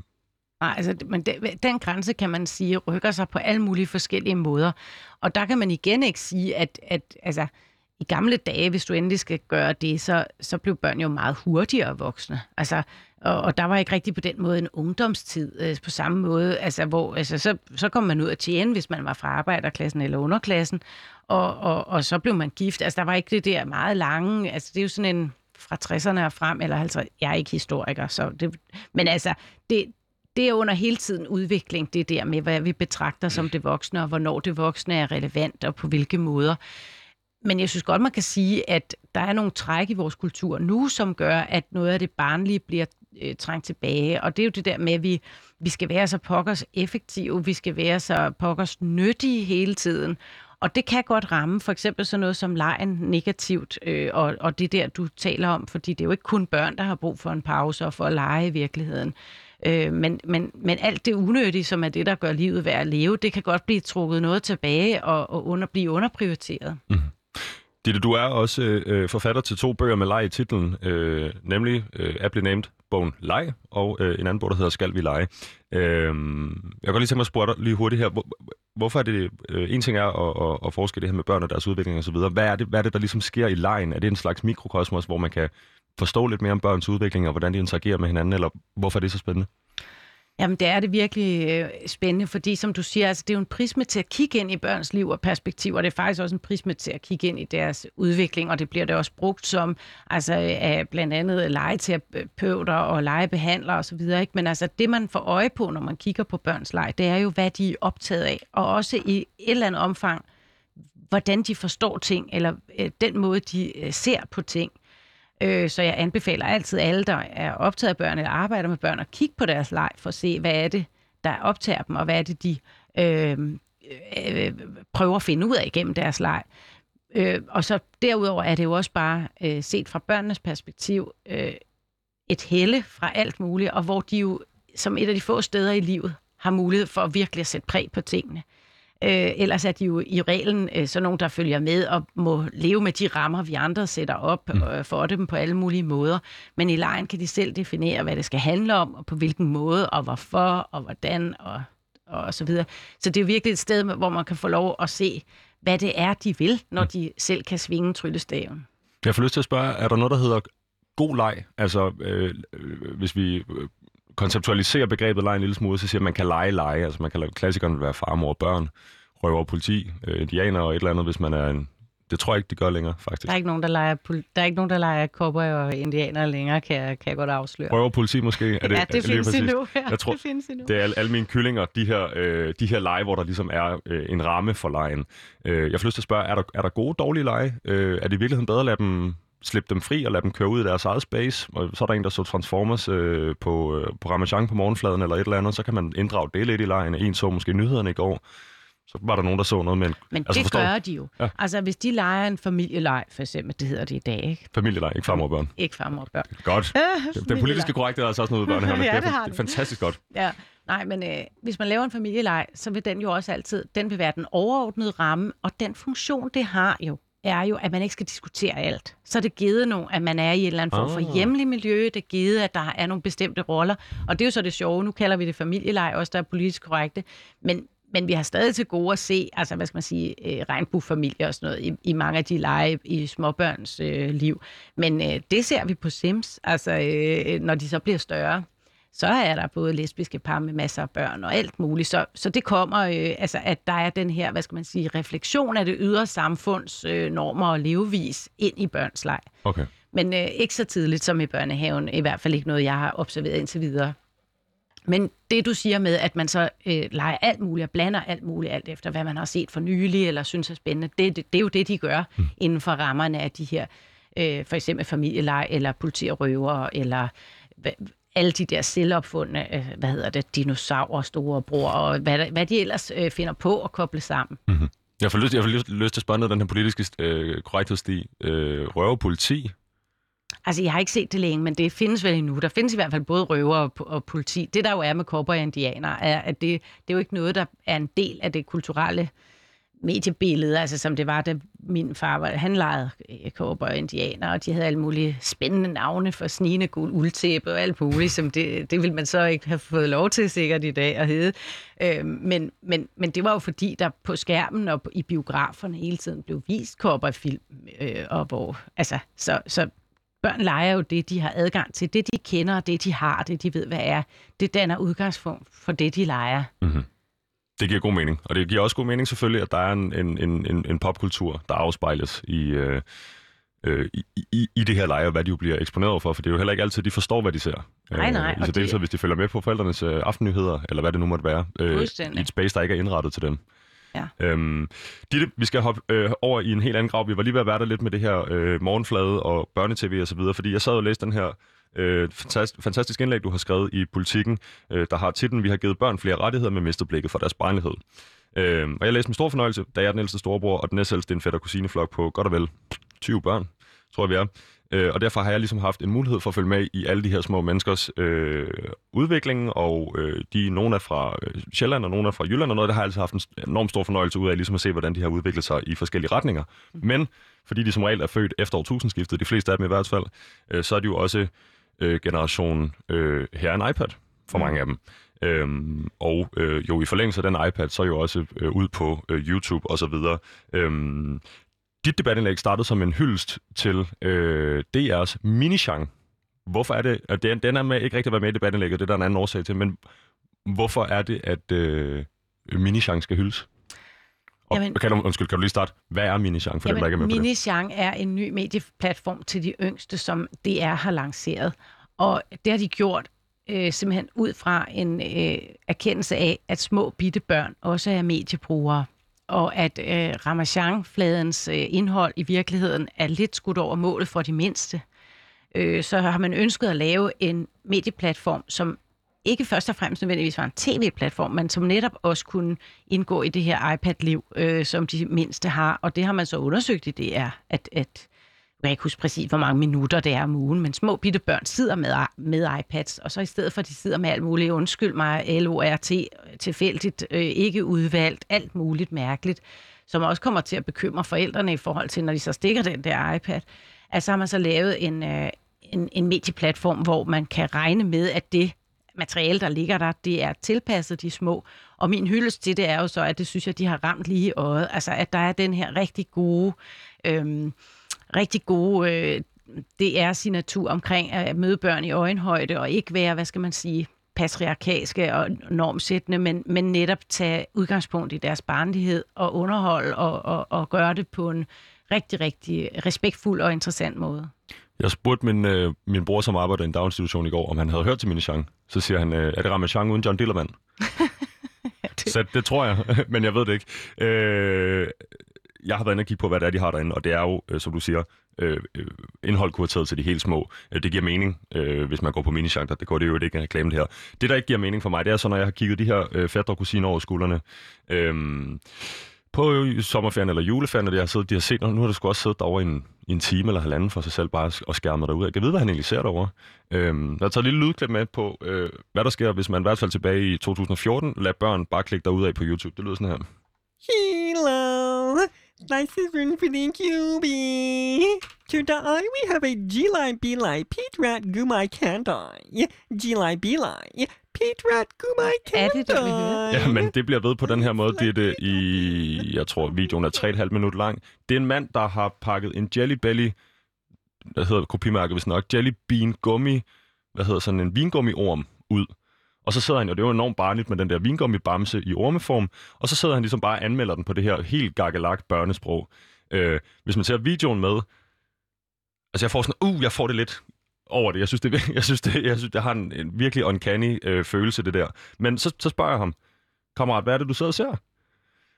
Nej, altså, men den, den grænse, kan man sige, rykker sig på alle mulige forskellige måder. Og der kan man igen ikke sige, at, at altså, i gamle dage, hvis du endelig skal gøre det, så, så blev børn jo meget hurtigere voksne. Altså, og, og der var ikke rigtig på den måde en ungdomstid øh, på samme måde, altså, hvor altså, så, så kom man ud at tjene, hvis man var fra arbejderklassen eller underklassen, og, og, og så blev man gift. Altså, der var ikke det der meget lange, altså det er jo sådan en fra 60'erne og frem, eller 50, jeg er ikke historiker, så det, men altså, det, det er under hele tiden udvikling, det der med, hvad vi betragter som det voksne, og hvornår det voksne er relevant, og på hvilke måder. Men jeg synes godt, man kan sige, at der er nogle træk i vores kultur nu, som gør, at noget af det barnlige bliver øh, trængt tilbage. Og det er jo det der med, at vi, vi skal være så pokkers effektive, vi skal være så pokkers nyttige hele tiden. Og det kan godt ramme for eksempel sådan noget som lejen negativt, øh, og, og det der, du taler om, fordi det er jo ikke kun børn, der har brug for en pause og for at lege i virkeligheden. Øh, men, men, men alt det unødige, som er det, der gør livet værd at leve, det kan godt blive trukket noget tilbage og, og under, blive underprioriteret. Mm. Ditte, du er også øh, forfatter til to bøger med leg i titlen, øh, nemlig øh, Aptly Named bogen Leg, og øh, en anden bog, der hedder Skal vi lege. Øh, jeg kan godt lige tænke mig at spørge dig lige hurtigt her. Hvor, hvorfor er det, øh, en ting er at, at, at forske det her med børn og deres udvikling osv. Hvad er det, hvad er det, der ligesom sker i lejen? Er det en slags mikrokosmos, hvor man kan forstå lidt mere om børns udvikling og hvordan de interagerer med hinanden, eller hvorfor er det så spændende? Jamen, det er det virkelig øh, spændende, fordi som du siger, altså, det er jo en prisme til at kigge ind i børns liv og perspektiv, og det er faktisk også en prisme til at kigge ind i deres udvikling, og det bliver det også brugt som altså, af blandt andet legeterapeuter og legebehandlere osv., ikke? men altså det, man får øje på, når man kigger på børns leg, det er jo, hvad de er optaget af, og også i et eller andet omfang, hvordan de forstår ting, eller øh, den måde, de øh, ser på ting. Øh, Øh, så jeg anbefaler altid alle, der er optaget af børn eller arbejder med børn, at kigge på deres leg for at se, hvad er det, der optager dem, og hvad er det, de øh, øh, øh prøver at finde ud af igennem deres leg. Øh, og så derudover er det jo også bare øh, set fra børnenes perspektiv øh, et helle fra alt muligt, og hvor de jo som et af de få steder i livet har mulighed for virkelig at sætte præg på tingene. Øh, ellers er de jo i reglen øh, sådan nogen, der følger med og må leve med de rammer, vi andre sætter op mm. øh, for dem på alle mulige måder. Men i lejen kan de selv definere, hvad det skal handle om, og på hvilken måde, og hvorfor, og hvordan, og, og så videre. Så det er virkelig et sted, hvor man kan få lov at se, hvad det er, de vil, når mm. de selv kan svinge tryllestaven. Jeg får lyst til at spørge, er der noget, der hedder god leg? Altså, øh, øh hvis vi øh, konceptualiserer begrebet lege en lille smule, så siger man, at man kan lege lege. Altså man kan lade klassikerne være far, mor, børn, røver, politi, øh, indianer og et eller andet, hvis man er en... Det tror jeg ikke, det gør længere, faktisk. Der er ikke nogen, der leger, der er ikke nogen, der leger cowboy og indianer længere, kan jeg, kan jeg godt afsløre. Røver politi måske? Er det, ja, det er findes endnu. Ja, jeg tror, det findes endnu. Det er alle, alle mine kyllinger, de her, øh, de her lege, hvor der ligesom er øh, en ramme for lejen. Øh, jeg får lyst til at spørge, er der, er der gode, dårlige lege? Øh, er det i virkeligheden bedre at lade dem slippe dem fri og lade dem køre ud i deres eget space. Og så er der en, der så Transformers øh, på, øh, på Ramachan på morgenfladen eller et eller andet, så kan man inddrage det lidt i lejen. En så måske nyhederne i går. Så var der nogen, der så noget med... Men altså, det forstår... gør de jo. Ja. Altså, hvis de leger en familieleg, for eksempel, det hedder det i dag, ikke? Familieleg, ikke farmor børn. Ikke farmor børn. Godt. det, det politiske korrekte er altså også noget ved børnehaverne. ja, det, er, det er fantastisk godt. Ja. Nej, men øh, hvis man laver en familieleg, så vil den jo også altid, den vil være den overordnede ramme, og den funktion, det har jo, er jo, at man ikke skal diskutere alt. Så er det givet nu, at man er i en eller anden form for Ah. hjemlig miljø. Det er givet, at der er nogle bestemte roller. Og det er jo så det sjove. Nu kalder vi det familielej, også der er politisk korrekte. Men, men vi har stadig til gode at se, altså hvad skal man sige, øh, regnbuefamilier og sådan noget, i, i mange af de lege i småbørns øh, liv. Men øh, det ser vi på Sims, altså øh, når de så bliver større så er der både lesbiske par med masser af børn og alt muligt. Så, så det kommer, øh, altså, at der er den her, hvad skal man sige, refleksion af det ydre samfunds øh, normer og levevis ind i børns leg. Okay. Men øh, ikke så tidligt som i børnehaven, i hvert fald ikke noget, jeg har observeret indtil videre. Men det, du siger med, at man så øh, leger alt muligt og blander alt muligt, alt efter hvad man har set for nylig eller synes er spændende, det, det, det er jo det, de gør mm. inden for rammerne af de her, øh, for eksempel familieleg eller politi og røver, eller alle de der selvopfundne, øh, hvad hedder det, dinosaurer, store bror, og hvad, hvad de ellers øh, finder på at koble sammen. Jeg får lyst, jeg får lyst, lyst til at spørge ad den her politiske øh, korrekthedssti. Øh, røver politi? Altså, jeg har ikke set det længe, men det findes vel endnu. Der findes i hvert fald både røver og, og politi. Det, der jo er med kopper og indianer, er, at det, det er jo ikke noget, der er en del af det kulturelle mediebillede, altså som det var, da min far var, han legede øh, kåber og indianer, og de havde alle mulige spændende navne for snigende guld uldtæppe og alt muligt, som det, det ville man så ikke have fået lov til sikkert i dag at hedde. Øh, men, men, men det var jo fordi, der på skærmen og på- i biograferne hele tiden blev vist kopper film, øh, og hvor, altså, så, så børn leger jo det, de har adgang til. Det, de kender, det, de har, det, de ved, hvad er. Det danner udgangspunkt for det, de leger. Mhm. Det giver god mening. Og det giver også god mening selvfølgelig, at der er en, en, en, en, popkultur, der afspejles i, øh, øh, i, i, i det her leje, og hvad de jo bliver eksponeret for. For det er jo heller ikke altid, de forstår, hvad de ser. Nej, nej, Øh, I særdeleshed, det- hvis de følger med på forældrenes øh, aftennyheder, eller hvad det nu måtte være. Øh. I et space, der ikke er indrettet til dem. Ja. Øhm, Ditte, vi skal hoppe øh, over i en helt anden grav. Vi var lige ved at være der lidt med det her øh, morgenflade og børnetv og så videre, fordi jeg sad og læste den her øh, fantastisk, fantastisk indlæg, du har skrevet i Politiken, øh, der har titlen, vi har givet børn flere rettigheder, men mistet blikket for deres barnlighed. Øh, og jeg læste med stor fornøjelse, da jeg er den ældste storebror, og den næstældste en fætter kusineflok på godt og vel 20 børn, tror jeg vi er. Øh, og derfor har jeg ligesom haft en mulighed for at følge med i alle de her små menneskers øh, udvikling, og øh, de nogle er fra øh, Sjælland, og nogle er fra Jylland, og noget, der har jeg altid haft en enormt stor fornøjelse ud af, ligesom at se, hvordan de har udviklet sig i forskellige retninger. Men fordi de som regel er født efter årtusindskiftet, de fleste af dem i hvert fald, øh, så er de jo også øh, generation øh, her er en iPad for mange af dem. Øhm, og øh, jo i forlængelse af den iPad, så jo også øh, ud på øh, YouTube og så videre. Øhm, dit debatindlæg startede som en hyldest til øh, DR's minichan. Hvorfor er det, at den, den er med, ikke rigtig været med i debatindlægget, det er der en anden årsag til, men hvorfor er det, at øh, minichan skal hyldes? Og, Jamen- kan du, undskyld, kan du lige starte? Hvad er minichan, for dem, der ikke er med på det? Minichan er en ny medieplatform til de yngste, som DR har lanceret. Og det har de gjort øh, simpelthen ud fra en øh, erkendelse af, at små bitte børn også er mediebrugere. Og at øh, Ramachan-fladens øh, indhold i virkeligheden er lidt skudt over målet for de mindste. Øh, så har man ønsket at lave en medieplatform, som ikke først og fremmest nødvendigvis var en tv-platform, men som netop også kunne indgå i det her iPad-liv, øh, som de mindste har. Og det har man så undersøgt i det er, at, at jeg kan ikke huske præcis, hvor mange minutter det er om ugen, men små bitte børn sidder med, med iPads, og så i stedet for, at de sidder med alt muligt, undskyld mig, LORT, tilfældigt, øh, ikke udvalgt, alt muligt mærkeligt, som også kommer til at bekymre forældrene i forhold til, når de så stikker den der iPad, altså har man så lavet en, øh, en, en medieplatform, hvor man kan regne med, at det materiale, der ligger der, det er tilpasset de små. Og min hyldest til det er jo så, at det synes jeg, de har ramt lige i øjet. Altså, at der er den her rigtig gode, øhm, rigtig gode øh, DR-signatur omkring at møde børn i øjenhøjde og ikke være, hvad skal man sige, patriarkalske og normsættende, men, men netop tage udgangspunkt i deres barnlighed og underhold og, og, og gøre det på en rigtig, rigtig respektfuld og interessant måde. Jeg spurgte min, øh, min bror, som arbejder i en daginstitution i går, om han havde hørt til Minichan. Så siger han, øh, er det Ramachan uden John Dillermand? det- Så det tror jeg, men jeg ved det ikke. Øh, jeg har været inde og kigge på, hvad det er, de har derinde, og det er jo, øh, som du siger, øh, øh, indhold kurateret til de helt små. Øh, det giver mening, øh, hvis man går på minichanter. Det går det jo ikke en reklame det her. Det, der ikke giver mening for mig, det er så, når jeg har kigget de her øh, fætter og kusiner over skuldrene. Øh, på sommerferien eller juleferien, når de har, siddet, de har set, nu har du sgu også siddet derovre i en, i en time eller halvanden for sig selv, bare og skærmet derud. Jeg kan vide, hvad han egentlig ser derovre. Øhm, jeg har taget et lille lydklip med på, øh, hvad der sker, hvis man i hvert fald tilbage i 2014 lader børn bare klikke derud af på YouTube. Det lyder sådan her. Hello, Nice is run for the QB. Today we have a G-Line B-Line Pete Rat Gumai Kandai. G-Line B-Line. Pete Rat Gumai Er det det, vi hører? Ja, men det bliver ved på den her måde. Det er det i, jeg tror, videoen er 3,5 minutter lang. Det er en mand, der har pakket en Jelly Belly, hvad hedder kopimærket hvis nok, Jelly Bean Gummi, hvad hedder sådan en vingummi-orm ud. Og så sidder han, og det er jo enormt barnligt med den der vingummi-bamse i ormeform, og så sidder han ligesom bare og anmelder den på det her helt gakkelagt børnesprog. Øh, hvis man ser videoen med, altså jeg får sådan, uh, jeg får det lidt over det. Jeg synes, det, jeg synes, det, jeg synes, det har en, en virkelig uncanny øh, følelse, det der. Men så, så spørger jeg ham, kammerat, hvad er det, du sidder og ser?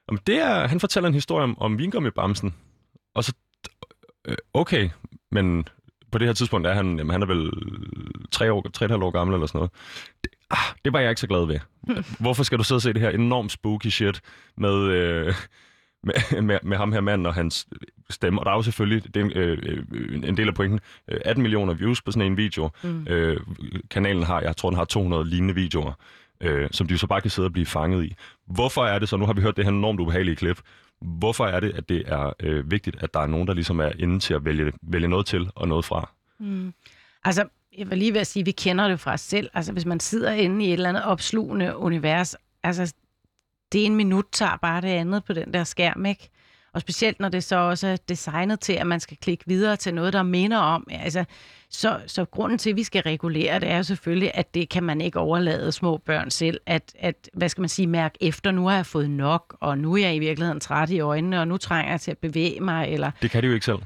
Jamen, det er, han fortæller en historie om, om vingummibamsen. Og så, øh, okay, men på det her tidspunkt er han, jamen, han er vel tre år, tre og et halvt år gammel eller sådan noget. Det, ah, det var jeg ikke så glad ved. Hvorfor skal du sidde og se det her enormt spooky shit med, øh, med, med, med ham her mand og hans stemme? Og der er jo selvfølgelig, det en, øh, øh, en del af pointen, øh, 18 millioner views på sådan en video. Mm. Øh, kanalen har, jeg tror, den har 200 lignende videoer, øh, som de så bare kan sidde og blive fanget i. Hvorfor er det så, nu har vi hørt det her enormt ubehagelige klip, hvorfor er det, at det er øh, vigtigt, at der er nogen, der ligesom er inde til at vælge, vælge noget til og noget fra? Altså, jeg vil lige ved at sige, at vi kender det fra os selv. Altså, hvis man sidder inde i et eller andet opslugende univers, altså, det en minut tager bare det andet på den der skærm, ikke? Og specielt når det så også er designet til, at man skal klikke videre til noget, der minder om. Altså, så, så grunden til, at vi skal regulere, det er jo selvfølgelig, at det kan man ikke overlade små børn selv. At, at hvad skal man sige, mærke efter, nu har jeg fået nok, og nu er jeg i virkeligheden træt i øjnene, og nu trænger jeg til at bevæge mig, eller Det kan de jo ikke selv.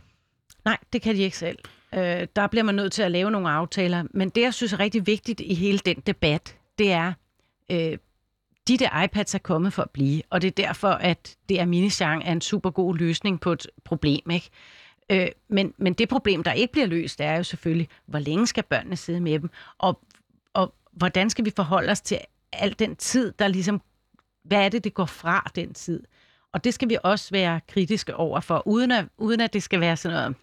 Nej, det kan de ikke selv. Øh, der bliver man nødt til at lave nogle aftaler. Men det, jeg synes er rigtig vigtigt i hele den debat, det er, øh, de der iPads er kommet for at blive, og det er derfor, at det er minisang er en super god løsning på et problem. Ikke? Øh, men, men det problem, der ikke bliver løst, er jo selvfølgelig, hvor længe skal børnene sidde med dem, og, og hvordan skal vi forholde os til al den tid, der ligesom, hvad er det, det går fra den tid? Og det skal vi også være kritiske over for, uden at, uden at det skal være sådan noget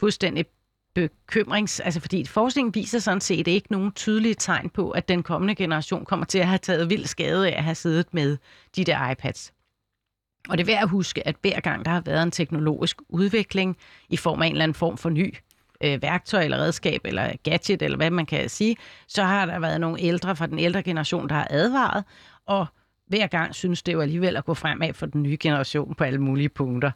fuldstændig bekymrings... Altså fordi forskningen viser sådan set ikke nogen tydelige tegn på, at den kommende generation kommer til at have taget vild skade af at have siddet med de der iPads. Og det er værd at huske, at hver gang der har været en teknologisk udvikling i form af en eller anden form for ny øh, værktøj eller redskab eller gadget eller hvad man kan sige, så har der været nogle ældre fra den ældre generation, der har advaret, og hver gang synes det jo alligevel at gå fremad for den nye generation på alle mulige punkter.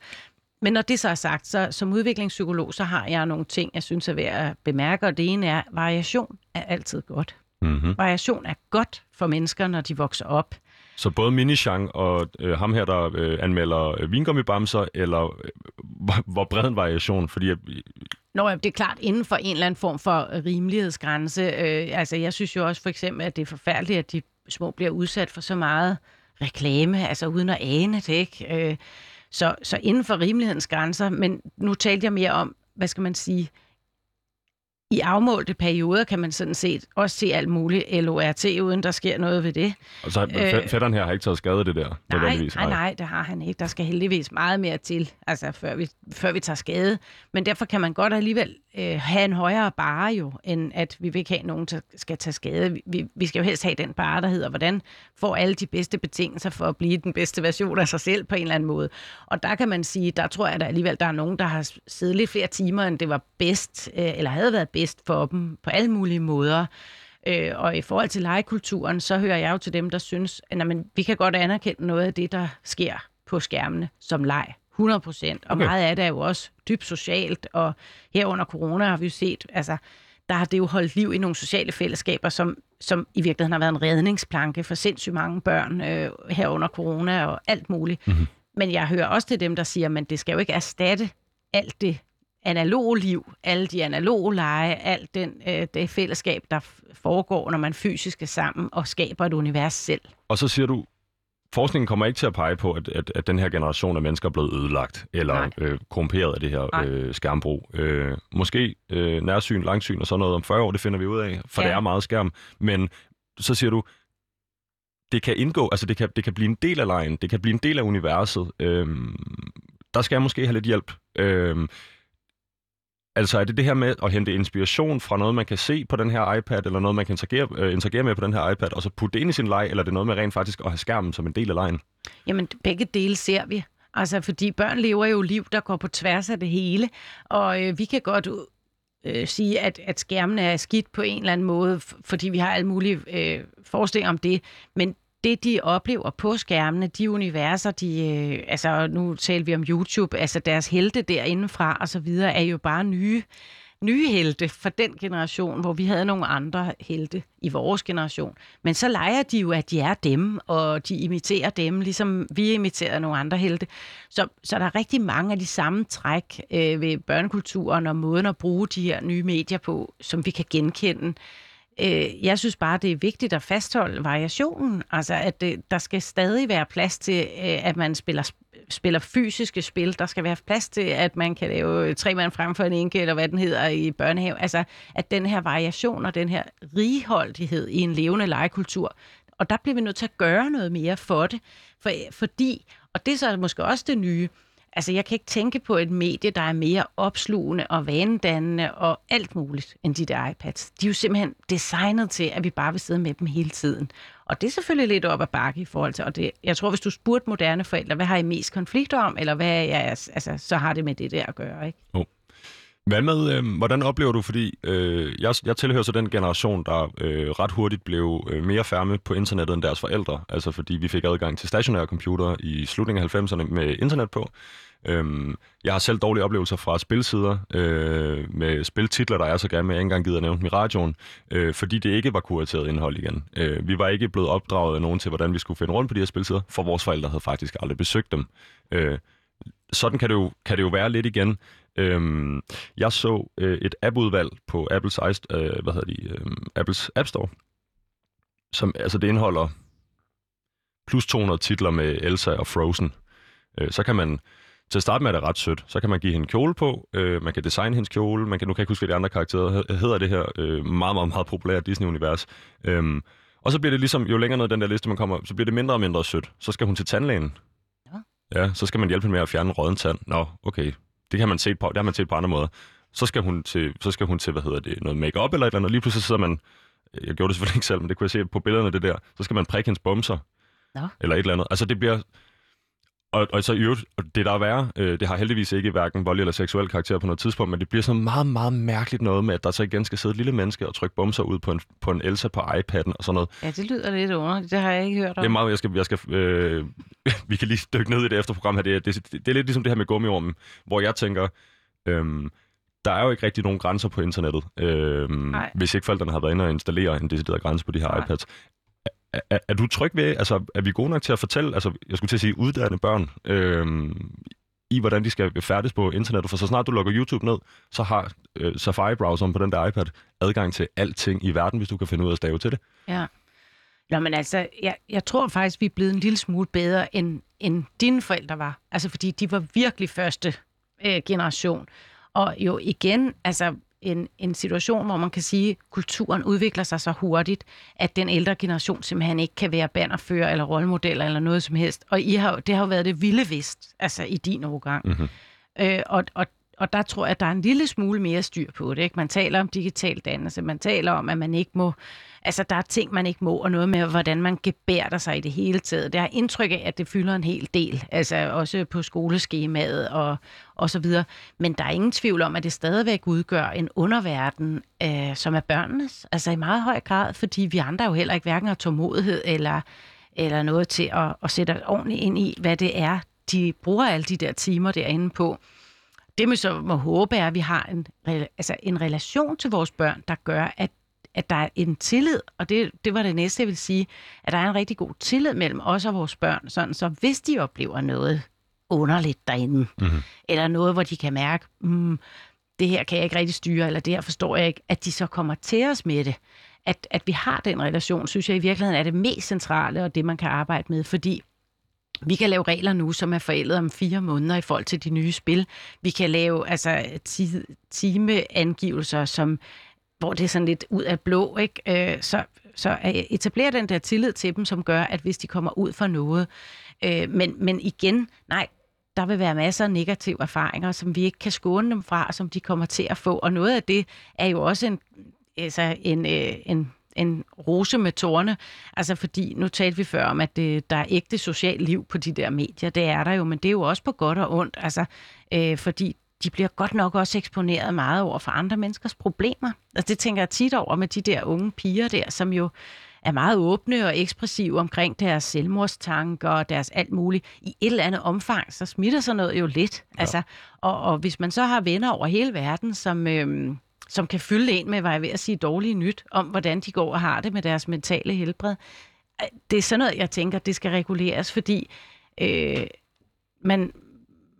Men når det så er sagt, så som udviklingspsykolog, så har jeg nogle ting, jeg synes er værd at bemærke, og det ene er, at variation er altid godt. Mm-hmm. Variation er godt for mennesker, når de vokser op. Så både Minishan og øh, ham her, der øh, anmelder øh, vingummibamser, eller øh, hvor, bred en variation? Fordi øh, Nå, det er klart inden for en eller anden form for rimelighedsgrænse. Øh, altså, jeg synes jo også for eksempel, at det er forfærdeligt, at de små bliver udsat for så meget reklame, altså uden at ane det, ikke? Øh, så, så inden for rimelighedens grænser, men nu talte jeg mere om, hvad skal man sige, i afmålte perioder kan man sådan set også se alt muligt LORT, uden der sker noget ved det. og så øh, fætteren her har ikke taget skade af det der. Nej, nødvendigvis. nej, nej, det har han ikke. Der skal heldigvis meget mere til, altså før vi, før vi tager skade. Men derfor kan man godt alligevel øh, have en højere bare jo, end at vi vil ikke have nogen, der skal tage skade. Vi- Vi, vi skal jo helst have den bare, der hedder, hvordan får alle de bedste betingelser for at blive den bedste version af sig selv på en eller anden måde. Og der kan man sige, der tror jeg at der alligevel, der er nogen, der har siddet lidt flere timer, end det var bedst, øh, eller havde været bedst for dem på alle mulige måder. Øh, og i forhold til legekulturen, så hører jeg jo til dem, der synes, at jamen, vi kan godt anerkende noget af det, der sker på skærmene som leg. 100 procent. Og Okay. meget af det er jo også dybt socialt, og her under corona har vi jo set, altså, der har det jo holdt liv i nogle sociale fællesskaber, som, som i virkeligheden har været en redningsplanke for sindssygt mange børn øh, her under corona og alt muligt. Mm-hmm. Men jeg hører også til dem, der siger, men det skal jo ikke erstatte alt det analoge liv, alle de analoge lege, alt den, øh, det fællesskab, der foregår, når man fysisk er sammen og skaber et univers selv. Og så siger du, forskningen kommer ikke til at pege på, at, at, at den her generation af mennesker er blevet ødelagt eller Nej. øh, korrumperet af det her Nej. øh, skærmbrug. Øh, måske øh, nærsyn, langsyn og sådan noget om 40 år, det finder vi ud af, for Ja. det er meget skærm. Men så siger du, det kan indgå, altså det kan, det kan blive en del af lejen, det kan blive en del af universet. Øh, der skal jeg måske have lidt hjælp. Øh, Altså er det det her med at hente inspiration fra noget, man kan se på den her iPad, eller noget, man kan interagere, øh, interagere med på den her iPad, og så putte det ind i sin leg, eller er det noget med rent faktisk at have skærmen som en del af lejen? Jamen, begge dele ser vi. Altså, fordi børn lever jo liv, der går på tværs af det hele. Og øh, vi kan godt øh, sige, at, at skærmene er skidt på en eller anden måde, fordi vi har alle mulige øh, forestillinger om det. Men det, de oplever på skærmene, de universer, de, øh, altså nu taler vi om YouTube, altså deres helte derindefra og så videre, er jo bare nye nye helte for den generation, hvor vi havde nogle andre helte i vores generation. Men så leger de jo, at de er dem, og de imiterer dem, ligesom vi imiterer nogle andre helte. Så, så der er rigtig mange af de samme træk øh, ved børnekulturen og måden at bruge de her nye medier på, som vi kan genkende. Øh, jeg synes bare, det er vigtigt at fastholde variationen. Altså, at det, der skal stadig være plads til, øh, at man spiller spiller fysiske spil. Der skal være plads til, at man kan lave tre mand frem for en enke, eller hvad den hedder i børnehave. Altså, at den her variation og den her righoldighed i en levende legekultur, og der bliver vi nødt til at gøre noget mere for det. For, fordi, og det er så måske også det nye, Altså, jeg kan ikke tænke på et medie, der er mere opslugende og vanedannende og alt muligt end de der iPads. De er jo simpelthen designet til, at vi bare vil sidde med dem hele tiden. Og det er selvfølgelig lidt op ad bakke i forhold til, og det, jeg tror, hvis du spurgte moderne forældre, hvad har I mest konflikter om, eller hvad er jeres, altså, så har det med det der at gøre, ikke? Oh. Hvad med, øh, hvordan oplever du, fordi øh, jeg, jeg tilhører så den generation, der øh, ret hurtigt blev øh, mere færme på internettet end deres forældre, altså fordi vi fik adgang til stationære computere i slutningen af 90'erne med internet på. Øh, jeg har selv dårlige oplevelser fra spilsider øh, med spiltitler, der er så gerne, jeg ikke engang gider at nævne dem i radioen, øh, fordi det ikke var kurateret indhold igen. Øh, vi var ikke blevet opdraget af nogen til, hvordan vi skulle finde rundt på de her spilsider, for vores forældre havde faktisk aldrig besøgt dem. Øh, sådan kan det, jo, kan det jo være lidt igen. Øhm, jeg så øh, et appudvalg på Apples, øh, hvad hedder de, øh, Apples App Store, som altså det indeholder plus 200 titler med Elsa og Frozen. Øh, så kan man til at starte med er det ret sødt. Så kan man give hende kjole på, øh, man kan designe hendes kjole, man kan, nu kan jeg ikke huske, hvad de andre karakterer hedder det her øh, meget, meget, meget populære Disney-univers. Øhm, og så bliver det ligesom, jo længere ned den der liste man kommer, så bliver det mindre og mindre sødt. Så skal hun til tandlægen. Ja. Ja, så skal man hjælpe hende med at fjerne en råden tand. Nå, okay. Det kan man se på, det har man set på andre måder. Så skal hun til, så skal hun til hvad hedder det, noget makeup eller et eller andet, og lige pludselig sidder man, jeg gjorde det selvfølgelig ikke selv, men det kunne jeg se på billederne det der, så skal man prikke hendes bumser. Ja. Eller et eller andet. Altså det bliver, og, og så i øvrigt, det der er værre, øh, det har heldigvis ikke hverken voldelig eller seksuel karakter på noget tidspunkt, men det bliver sådan meget, meget mærkeligt noget med, at der så igen skal sidde et lille menneske og trykke bumser ud på en, på en Elsa på iPad'en og sådan noget. Ja, det lyder lidt underligt. Det har jeg ikke hørt om. Det er meget, jeg skal, jeg skal øh, vi kan lige dykke ned i det efterprogram her. Det, det, det, det er lidt ligesom det her med gummiormen, hvor jeg tænker, øh, der er jo ikke rigtig nogen grænser på internettet, øh, hvis ikke forældrene har været inde og installere en decideret grænse på de her Nej. iPads er, er du tryg ved, altså er vi gode nok til at fortælle, altså jeg skulle til at sige uddanne børn, øh, i hvordan de skal færdes på internettet, for så snart du logger YouTube ned, så har øh, Safari-browseren på den der iPad adgang til alting i verden, hvis du kan finde ud af at stave til det. Ja. Nå, men altså, jeg, jeg tror faktisk, vi er blevet en lille smule bedre, end, end dine forældre var. Altså, fordi de var virkelig første øh, generation. Og jo igen, altså, en, en situation, hvor man kan sige, at kulturen udvikler sig så hurtigt, at den ældre generation simpelthen ikke kan være bannerfører eller rollemodeller eller noget som helst. Og I har, det har jo været det vilde vist, altså i din overgang. Mm-hmm. Øh, og, og, og der tror jeg, at der er en lille smule mere styr på det. Ikke? Man taler om digital dannelse, man taler om, at man ikke må Altså, der er ting, man ikke må, og noget med, hvordan man gebærder sig i det hele taget. Det har indtryk af, at det fylder en hel del, altså også på skoleskemaet og, og så videre. Men der er ingen tvivl om, at det stadigvæk udgør en underverden, øh, som er børnenes, altså i meget høj grad, fordi vi andre jo heller ikke hverken har tålmodighed eller, eller noget til at, at sætte ordentligt ind i, hvad det er, de bruger alle de der timer derinde på. Det, man så må håbe, er, at vi har en, altså en relation til vores børn, der gør, at at der er en tillid, og det, det var det næste, jeg vil sige, at der er en rigtig god tillid mellem os og vores børn, sådan så hvis de oplever noget underligt derinde, mm-hmm. eller noget, hvor de kan mærke, mm, det her kan jeg ikke rigtig styre, eller det her forstår jeg ikke, at de så kommer til os med det. At, at vi har den relation, synes jeg i virkeligheden er det mest centrale, og det man kan arbejde med, fordi vi kan lave regler nu, som er forældet om fire måneder i forhold til de nye spil. Vi kan lave altså, timeangivelser, som hvor det er sådan lidt ud af blå, ikke? Øh, så, så etablere den der tillid til dem, som gør, at hvis de kommer ud for noget, øh, men, men igen, nej, der vil være masser af negative erfaringer, som vi ikke kan skåne dem fra, og som de kommer til at få. Og noget af det er jo også en, altså en, øh, en en rose med tårne. Altså fordi, nu talte vi før om, at det, der er ægte socialt liv på de der medier. Det er der jo, men det er jo også på godt og ondt. Altså, øh, fordi de bliver godt nok også eksponeret meget over for andre menneskers problemer. Altså det tænker jeg tit over med de der unge piger der, som jo er meget åbne og ekspressive omkring deres selvmordstanker og deres alt muligt. I et eller andet omfang, så smitter sig noget jo lidt. Ja. Altså, og, og hvis man så har venner over hele verden, som, øhm, som kan fylde en med, hvad jeg ved at sige, dårlige nyt om, hvordan de går og har det med deres mentale helbred, det er sådan noget, jeg tænker, det skal reguleres, fordi øh, man,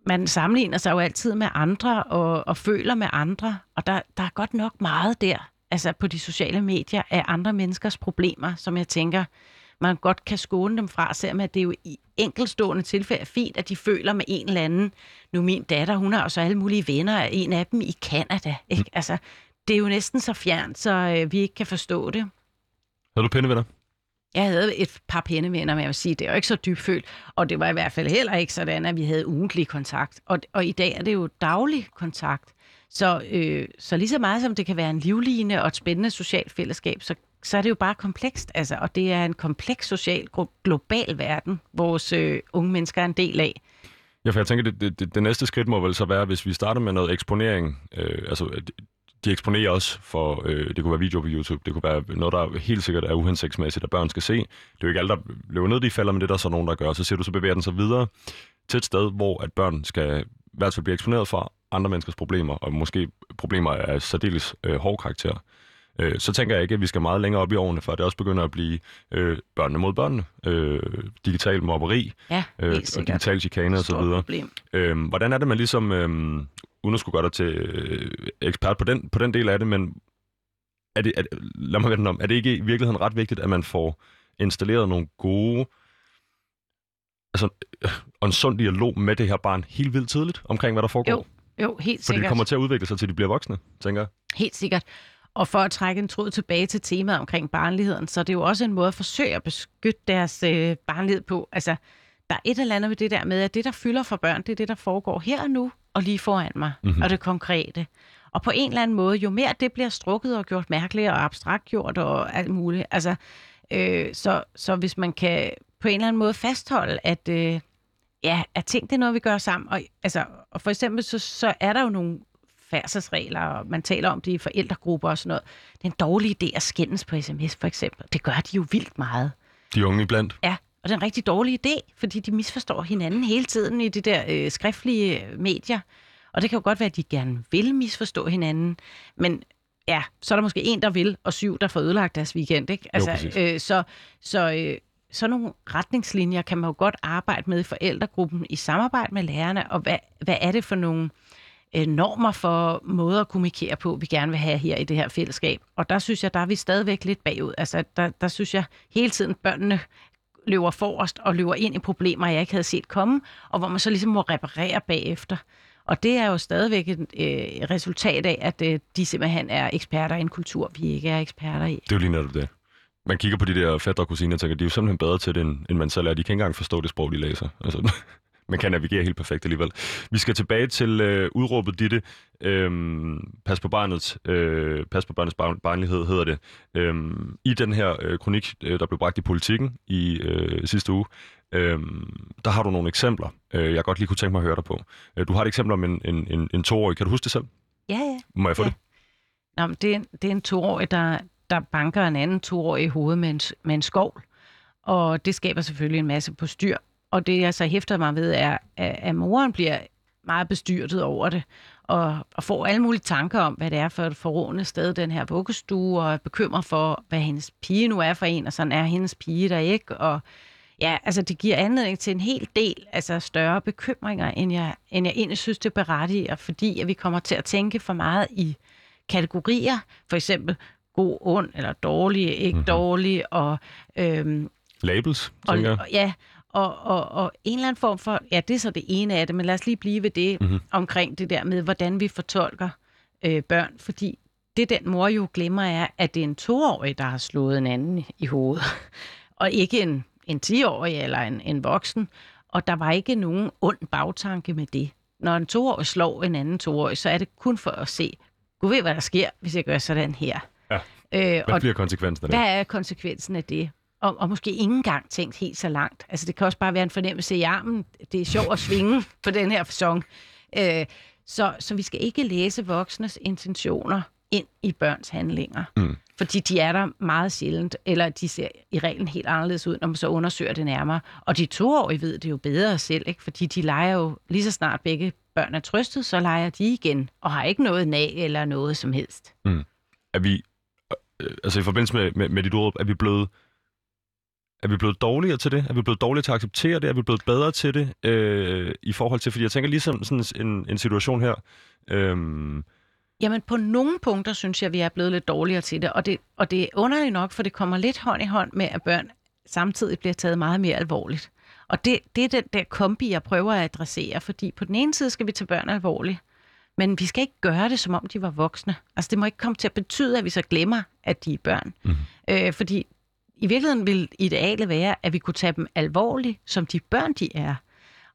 man sammenligner sig jo altid med andre og, og føler med andre, og der, der er godt nok meget der, altså på de sociale medier, af andre menneskers problemer, som jeg tænker, man godt kan skåne dem fra, selvom at det er jo i enkelstående tilfælde er fint, at de føler med en eller anden. Nu min datter, hun har jo så alle mulige venner, en af dem i Kanada. Ikke? Mm. Altså, det er jo næsten så fjernt, så øh, vi ikke kan forstå det. Har du pindevenner? Jeg havde et par venner, men jeg vil sige, det er jo ikke så dybfølt, og det var i hvert fald heller ikke sådan, at vi havde ugentlig kontakt. Og, og i dag er det jo daglig kontakt. Så, øh, så lige så meget som det kan være en livline og et spændende socialt fællesskab, så, så er det jo bare komplekst. Altså, og det er en kompleks social, global verden, vores øh, unge mennesker er en del af. Ja, for jeg tænker, det, det, det, det næste skridt må vel så være, hvis vi starter med noget eksponering, øh, altså de eksponerer os for, øh, det kunne være video på YouTube, det kunne være noget, der helt sikkert er uhensigtsmæssigt, at børn skal se. Det er jo ikke alle, der løber ned, de falder, men det er der så nogen, der gør. Så ser du, så bevæger den sig videre til et sted, hvor at børn skal i hvert fald blive eksponeret for andre menneskers problemer, og måske problemer af særdeles øh, hård karakter. Øh, så tænker jeg ikke, at vi skal meget længere op i årene, før det også begynder at blive øh, børnene mod børnene, øh, digital mobberi ja, øh, og digital chikane osv. Øh, hvordan er det, man ligesom øh, uden at skulle gøre dig til øh, ekspert på den, på den del af det, men er det, er, lad mig vende om, er det ikke i virkeligheden ret vigtigt, at man får installeret nogle gode, altså øh, og en sund dialog med det her barn helt vildt tidligt omkring, hvad der foregår? Jo, jo helt sikkert. Fordi det kommer til at udvikle sig, til de bliver voksne, tænker jeg. Helt sikkert. Og for at trække en tråd tilbage til temaet omkring barnligheden, så er det jo også en måde at forsøge at beskytte deres øh, barnlighed på. Altså, der er et eller andet ved det der med, at det, der fylder for børn, det er det, der foregår her og nu, og lige foran mig, mm-hmm. og det konkrete. Og på en eller anden måde, jo mere det bliver strukket og gjort mærkeligt og abstrakt gjort og alt muligt, altså, øh, så, så hvis man kan på en eller anden måde fastholde, at, øh, ja, at ting det er noget, vi gør sammen. Og, altså, og for eksempel, så, så er der jo nogle færdselsregler, og man taler om det i forældregrupper og sådan noget. Det er en dårlig idé at skændes på sms, for eksempel. Det gør de jo vildt meget. De unge iblandt? Ja, og det er en rigtig dårlig idé, fordi de misforstår hinanden hele tiden i de der øh, skriftlige medier. Og det kan jo godt være, at de gerne vil misforstå hinanden, men ja, så er der måske en, der vil, og syv, der får ødelagt deres weekend. Ikke? Altså, jo, øh, så så øh, sådan nogle retningslinjer kan man jo godt arbejde med i forældregruppen i samarbejde med lærerne, og hvad, hvad er det for nogle øh, normer for måder at kommunikere på, vi gerne vil have her i det her fællesskab. Og der synes jeg, der er vi stadigvæk lidt bagud. Altså, der, der synes jeg hele tiden, børnene løber forrest og løber ind i problemer, jeg ikke havde set komme, og hvor man så ligesom må reparere bagefter. Og det er jo stadigvæk et øh, resultat af, at øh, de simpelthen er eksperter i en kultur, vi ikke er eksperter i. Det er jo lige netop det. Man kigger på de der fætter og kusiner og tænker, de er jo simpelthen bedre til det, end, end man selv er. De kan ikke engang forstå det sprog, de læser. Altså, man kan navigere helt perfekt alligevel. Vi skal tilbage til øh, udråbet Ditte. Øhm, pas på barnets, øh, pas på barnets barn, barnlighed hedder det. Øhm, I den her øh, kronik, øh, der blev bragt i politikken i øh, sidste uge, øh, der har du nogle eksempler, øh, jeg godt lige kunne tænke mig at høre dig på. Øh, du har et eksempel om en, en, en, en toårig. Kan du huske det selv? Ja, ja. Må jeg få ja. det? Nå, men det, er, det er en toårig, der, der banker en anden toårig i hovedet med en, med en skovl. Og det skaber selvfølgelig en masse på styr. Og det, jeg så hæfter mig ved, er, at moren bliver meget bestyrtet over det, og, og får alle mulige tanker om, hvad det er for et forrådende sted, den her vuggestue, og er bekymret for, hvad hendes pige nu er for en, og sådan er hendes pige der ikke, og ja, altså det giver anledning til en hel del altså større bekymringer, end jeg, end jeg egentlig synes, det berettiger, fordi at vi kommer til at tænke for meget i kategorier, for eksempel god, ond eller dårlig, ikke mm-hmm. dårlig, og... Øhm, Labels, tænker jeg. Ja, og, og, og en eller anden form for, ja, det er så det ene af det, men lad os lige blive ved det mm-hmm. omkring det der med, hvordan vi fortolker øh, børn, fordi det den mor jo glemmer er, at det er en toårig, der har slået en anden i hovedet, og ikke en, en 10-årig eller en, en voksen, og der var ikke nogen ond bagtanke med det. Når en toårig slår en anden toårig, så er det kun for at se, Gud ved, hvad der sker, hvis jeg gør sådan her. Ja. Øh, Hvad og bliver konsekvensen af det? hvad er konsekvensen af det? Og, og måske ikke engang tænkt helt så langt. Altså, det kan også bare være en fornemmelse i armen. Det er sjovt at svinge på den her fasong. Øh, så, så vi skal ikke læse voksnes intentioner ind i børns handlinger. Mm. Fordi de er der meget sjældent, eller de ser i reglen helt anderledes ud, når man så undersøger det nærmere. Og de toårige ved det jo bedre selv, ikke? fordi de leger jo lige så snart begge børn er trøstet, så leger de igen, og har ikke noget nag eller noget som helst. Er vi, øh, altså i forbindelse med, med, med dit udråb, er vi blevet er vi blevet dårligere til det? Er vi blevet dårligere til at acceptere det? Er vi blevet bedre til det øh, i forhold til, fordi jeg tænker ligesom sådan en, en situation her, øhm, Jamen, på nogle punkter synes jeg, vi er blevet lidt dårligere til det, og det, og det er underligt nok, for det kommer lidt hånd i hånd med, at børn samtidig bliver taget meget mere alvorligt. Og det, det er den der kombi, jeg prøver at adressere, fordi på den ene side skal vi tage børn alvorligt, men vi skal ikke gøre det, som om de var voksne. Altså, det må ikke komme til at betyde, at vi så glemmer, at de er børn. Mhm. Øh, fordi i virkeligheden vil idealet være, at vi kunne tage dem alvorligt, som de børn, de er.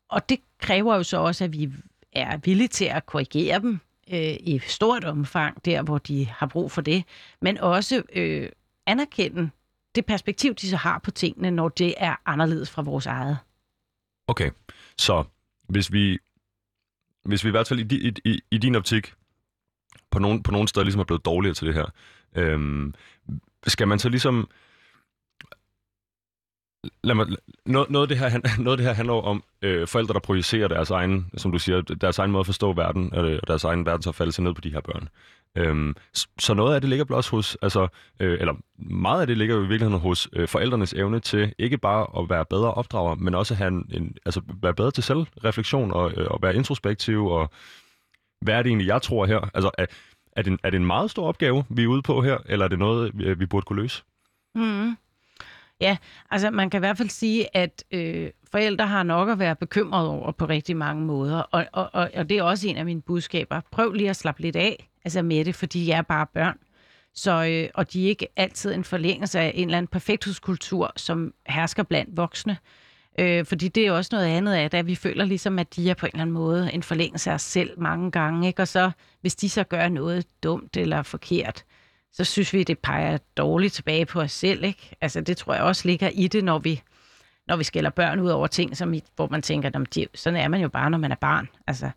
Og det kræver jo så også, at vi er villige til at korrigere dem øh, i stort omfang, der hvor de har brug for det, men også øh, anerkende det perspektiv, de så har på tingene, når det er anderledes fra vores eget. Okay, så hvis vi, hvis vi i hvert fald i, i, i, i din optik på nogle, på nogle steder ligesom er blevet dårligere til det her, øhm, skal man så ligesom... Lad mig, noget, noget, af det her, han- noget af det her handler om øh, forældre, der projicerer deres egen, som du siger, deres egen måde at forstå verden, øh, og deres egen verdensopfattelse ned på de her børn. Øhm, så noget af det ligger blot også hos, altså, øh, eller meget af det ligger jo i virkeligheden hos øh, forældrenes evne til ikke bare at være bedre opdrager, men også at have en, en, altså, være bedre til selvreflektion og, øh, og være introspektiv og hvad er det egentlig, jeg tror her? Altså, er, er, det en, er det en meget stor opgave, vi er ude på her, eller er det noget, vi, vi burde kunne løse? Mm. Ja, altså man kan i hvert fald sige, at øh, forældre har nok at være bekymrede over på rigtig mange måder, og, og, og, og det er også en af mine budskaber. Prøv lige at slappe lidt af altså med det, fordi jeg er bare børn. Så, øh, og de er ikke altid en forlængelse af en eller anden perfekthedskultur, som hersker blandt voksne. Øh, fordi det er også noget andet af at vi føler ligesom, at de er på en eller anden måde en forlængelse af os selv mange gange. Ikke? Og så, hvis de så gør noget dumt eller forkert, så synes vi, det peger dårligt tilbage på os selv. Ikke? Altså, det tror jeg også ligger i det, når vi, når vi skælder børn ud over ting, som i, hvor man tænker, de, sådan er man jo bare, når man er barn. Altså,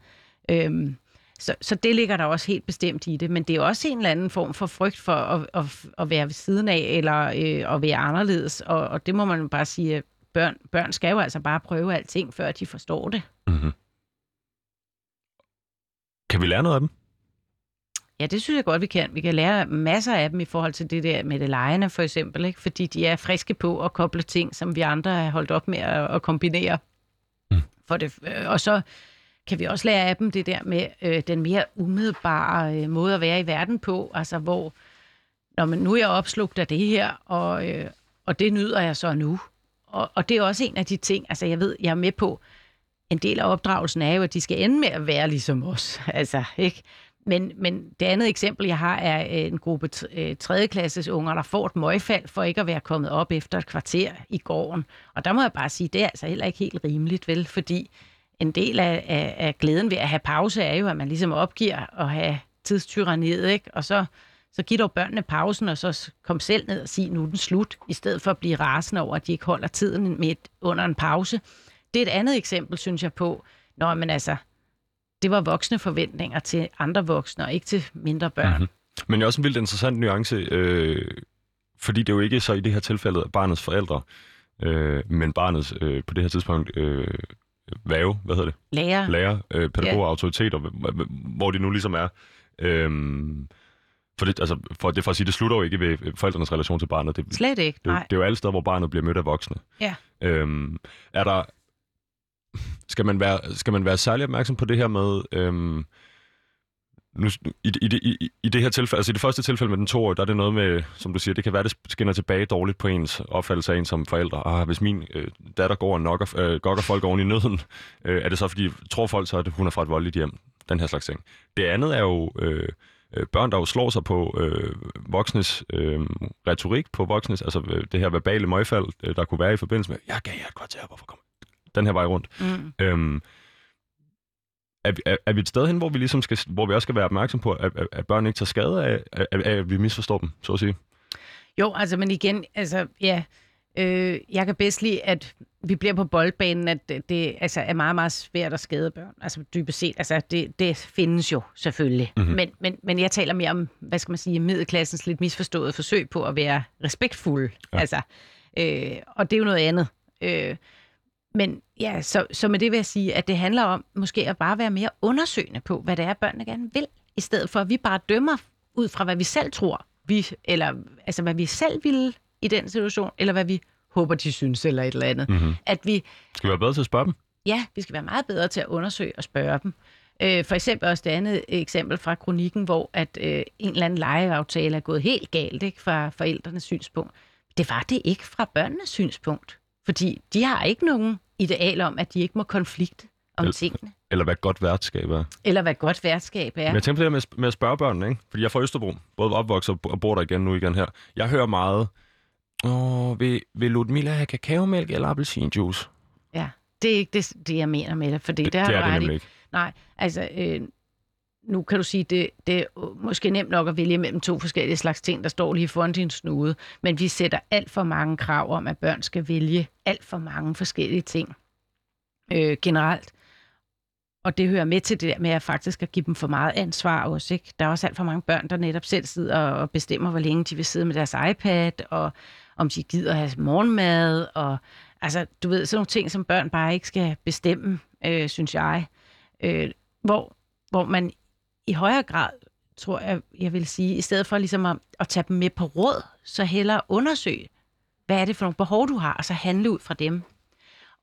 øhm, så, så det ligger der også helt bestemt i det. Men det er jo også en eller anden form for frygt for at, at, at være ved siden af, eller øh, at være anderledes. Og, og det må man jo bare sige, børn, børn skal jo altså bare prøve alting, før de forstår det. Mm-hmm. Kan vi lære noget af dem? Ja, det synes jeg godt, vi kan. Vi kan lære masser af dem i forhold til det der med det lejende, for eksempel. Ikke? Fordi de er friske på at koble ting, som vi andre har holdt op med at, at kombinere. Mm. For det, øh, og så kan vi også lære af dem det der med øh, den mere umiddelbare øh, måde at være i verden på. Altså hvor, når man, nu er jeg opslugt af det her, og, øh, og det nyder jeg så nu. Og, og det er også en af de ting, altså jeg ved, jeg er med på, en del af opdragelsen er jo, at de skal ende med at være ligesom os. Altså, ikke? Men, men det andet eksempel, jeg har, er øh, en gruppe t- øh, tredjeklasses unger, der får et møgfald for ikke at være kommet op efter et kvarter i gården. Og der må jeg bare sige, det er altså heller ikke helt rimeligt, vel? Fordi en del af, af, af glæden ved at have pause er jo, at man ligesom opgiver at have tidstyranniet, ikke? Og så, så giv dog børnene pausen, og så kom selv ned og sig, nu er den slut, i stedet for at blive rasende over, at de ikke holder tiden midt under en pause. Det er et andet eksempel, synes jeg, på, når man altså, det var voksne forventninger til andre voksne, og ikke til mindre børn. Mhm. Men det er også en vildt interessant nuance, øh, fordi det er jo ikke så i det her tilfælde barnets forældre, øh, men barnets øh, på det her tidspunkt øh, værge, hvad hedder det? Lærer, Lærer, øh, pædagoger, Ja. autoriteter, hv- hv- hvor de nu ligesom er. Øhm, for det, altså, for, det for at sige, det slutter jo ikke ved forældrenes relation til barnet. Det, slet ikke, det, er jo- nej. det er jo alle steder, hvor barnet bliver mødt af voksne. Ja. Øhm, er der, skal, man være, skal man være særlig opmærksom på det her med, øhm, nu, i, i, det- i, i det her tilfælde, altså i det første tilfælde med den to der er det noget med, som du siger, det kan være, det skinner tilbage dårligt på ens opfattelse af en som forældre. Ah, hvis min øh, datter går og nokker, øh, gokker folk oven i nøden, øh, er det så fordi, tror folk så, at hun er fra et voldeligt hjem? Den her slags ting. Det andet er jo øh, øh børn, der jo slår sig på øh, voksnes øh, retorik, på voksnes, altså øh, det her verbale møgfald, øh, der kunne være i forbindelse med, jeg gav jer et kvarter, hvorfor kom den her vej rundt. Mm. Øhm, er, vi- er, er vi et sted hen, hvor vi, ligesom skal, hvor vi også skal være opmærksom på, at, at, at børn ikke tager skade af, af, af, at vi misforstår dem, så at sige? Jo, altså, men igen, altså, ja, øh, jeg kan bedst lide, at vi bliver på boldbanen, at det, altså, er meget, meget svært at skade børn. Altså, dybest set, altså, det, det findes jo selvfølgelig. Mhm. Mm-hmm. Men, men, men jeg taler mere om, hvad skal man sige, middelklassens lidt misforstået forsøg på at være respektfuld. Ja. Altså, øh, og det er jo noget andet. Øh, men ja, så, så med det vil jeg sige, at det handler om måske at bare være mere undersøgende på, hvad det er, børnene gerne vil, i stedet for at vi bare dømmer ud fra, hvad vi selv tror, vi, eller altså hvad vi selv ville i den situation, eller hvad vi håber, de synes, eller et eller andet. Mm-hmm. At vi, Skal vi være bedre til at spørge dem? ja, vi skal være meget bedre til at undersøge og spørge dem. Øh, for eksempel også det andet eksempel fra kronikken, hvor at øh, en eller anden legeaftale er gået helt galt ikke, fra forældrenes synspunkt. Det var det ikke fra børnenes synspunkt. Fordi de har ikke nogen ideal om, at de ikke må konflikte om Vel- tingene. Eller hvad godt værtskab er? Eller hvad godt værtskab er. Men jeg tænker på det her med, med at spørge børnene, ikke? Fordi jeg er fra Østerbro, både opvokset og bo- og bor der igen nu igen her. Jeg hører meget, Åh, vil, vil Ludmilla have kakaomælk eller appelsinjuice? Ja, det er ikke det, det jeg mener med det, for det, Det, har det er det nemlig ikke. Nej, altså, øh, nu kan du sige, det, det er måske nemt nok at vælge mellem to forskellige slags ting, der står lige foran din snude, men vi sætter alt for mange krav om, at børn skal vælge alt for mange forskellige ting øh, generelt. Og det hører med til det der med at faktisk at give dem for meget ansvar også. Ikke? Der er også alt for mange børn, der netop selv sidder og bestemmer, hvor længe de vil sidde med deres iPad, og om de gider have morgenmad, og altså, du ved, sådan nogle ting, som børn bare ikke skal bestemme, øh, synes jeg. Øh, hvor, hvor man i højere grad, tror jeg, jeg vil sige, i stedet for ligesom at, at tage dem med på råd, så hellere undersøge, hvad er det for nogle behov, du har, og så handle ud fra dem.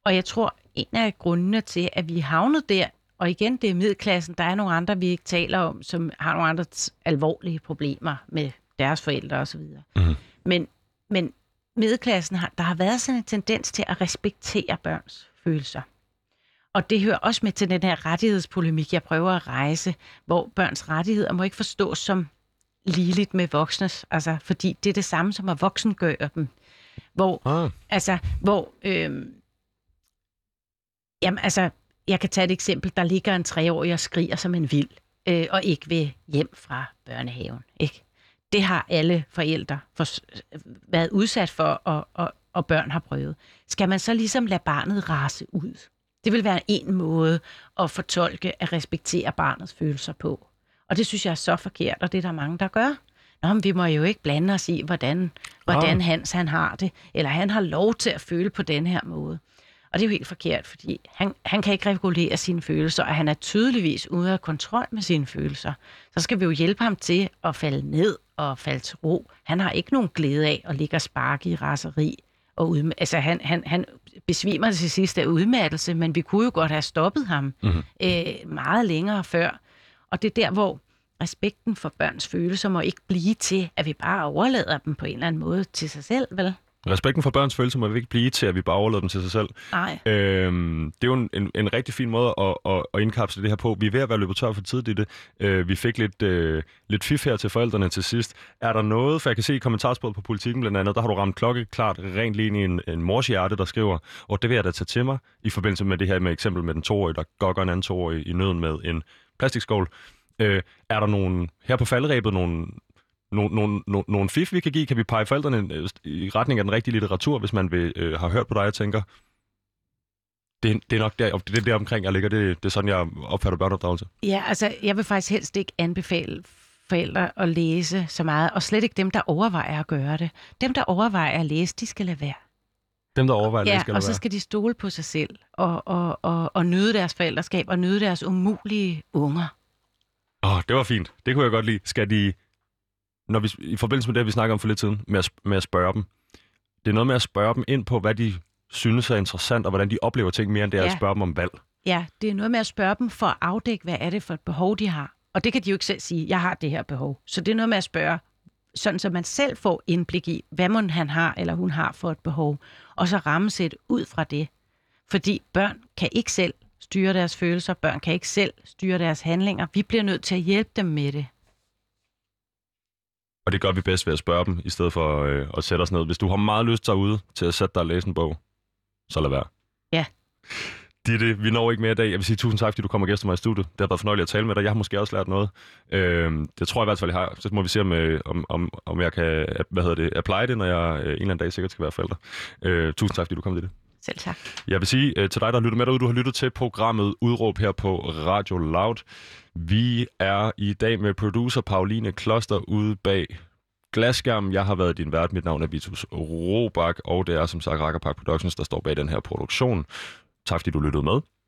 Og jeg tror, en af grundene til, at vi er havnet der, og igen, det er middelklassen, der er nogle andre, vi ikke taler om, som har nogle andre alvorlige problemer med deres forældre osv. Mhm. Men, men middelklassen, har, der har været sådan en tendens til at respektere børns følelser. Og det hører også med til den her rettighedspolemik, jeg prøver at rejse, hvor børns rettigheder må ikke forstås som ligeligt med voksnes, altså fordi det er det samme som at voksengøre dem. Hvor Ah, Altså, hvor... Øh, jamen, altså, jeg kan tage et eksempel. Der ligger en treårig og skriger som en vild, øh, og ikke vil hjem fra børnehaven. Ikke? Det har alle forældre for, været udsat for, og, og, og børn har prøvet. Skal man så ligesom lade barnet rase ud? Det vil være en måde at fortolke at respektere barnets følelser på. Og det synes jeg er så forkert, og det er der mange, der gør. Nå, men vi må jo ikke blande os i, hvordan, hvordan Ah. Hans han har det, eller han har lov til at føle på den her måde. Og det er jo helt forkert, fordi han, han kan ikke regulere sine følelser, og han er tydeligvis ude af kontrol med sine følelser. Så skal vi jo hjælpe ham til at falde ned og falde til ro. Han har ikke nogen glæde af at ligge og sparke i raseri. Og udm- altså, han, han, han besvimer til sidst af udmattelse, men vi kunne jo godt have stoppet ham Mhm. øh, meget længere før. Og det er der, hvor respekten for børns følelser må ikke blive til, at vi bare overlader dem på en eller anden måde til sig selv, vel? Respekten for børns følelser må ikke blive til, at vi bare overlader dem til sig selv. Nej. Øhm, det er jo en, en, en rigtig fin måde at, at, at indkapsle det her på. Vi er ved at være løbet tør for tid i det. Øh, vi fik lidt, øh, lidt fif her til forældrene til sidst. Er der noget, for jeg kan se i kommentarsporet på politikken blandt andet, der har du ramt klokkeklart rent lige i en, en mors hjerte, der skriver, og det vil jeg da tage til mig, i forbindelse med det her med eksempel med den toårige, der gokker en anden toårig i nøden med en plastikskål. Øh, er der nogen, her på faldrebet, nogle, nogle, nogle, nogle, nogle fif, vi kan give? Kan vi pege forældrene øh, i retning af den rigtige litteratur, hvis man vil, øh, har hørt på dig og tænker, det, det er nok der, det er der omkring, jeg ligger. Det, det er sådan, jeg opfatter børneopdragelse. Ja, altså, jeg vil faktisk helst ikke anbefale forældre at læse så meget, og slet ikke dem, der overvejer at gøre det. Dem, der overvejer at læse, de skal lade være. Dem, der overvejer, ja, det skal og så være. skal de stole på sig selv, og, og, og, og nyde deres forældreskab, og nyde deres umulige unger. Åh, oh, det var fint. Det kunne jeg godt lide. Skal de, når vi, i forbindelse med det, vi snakker om for lidt siden, med at, med at spørge dem. Det er noget med at spørge dem ind på, hvad de synes er interessant, og hvordan de oplever ting mere, end det er Ja. at spørge dem om valg. Ja, det er noget med at spørge dem for at afdække, hvad er det for et behov, de har. Og det kan de jo ikke selv sige, jeg har det her behov. Så det er noget med at spørge, sådan så man selv får indblik i, hvad man han har eller hun har for et behov, og så rammesætte ud fra det. Fordi børn kan ikke selv styre deres følelser, børn kan ikke selv styre deres handlinger. Vi bliver nødt til at hjælpe dem med det. Og det gør vi bedst ved at spørge dem, i stedet for øh, at sætte os ned. Hvis du har meget lyst derude til at sætte dig og læse en bog, så lad være. Ja. De Ditte, vi når ikke mere i dag. Jeg vil sige tusind tak, fordi du kommer og gæster mig i studiet. Det har været fornøjeligt at tale med dig. Jeg har måske også lært noget. Øh, det tror jeg i hvert fald, jeg har. Så må vi se, om, øh, om, om, om jeg kan hvad hedder det, apply det, når jeg øh, en eller anden dag sikkert skal være forælder. Øh, tusind tak, fordi du kom til det. Selv tak. Jeg vil sige øh, til dig, der lytter med derude, du har lyttet til programmet Udråb her på Radio Loud. Vi er i dag med producer Pauline Kloster ude bag glasskærmen. Jeg har været din vært. Mit navn er Vitus Robak, og det er som sagt Rakkerpark Productions, der står bag den her produktion. Tak fordi du lyttede med.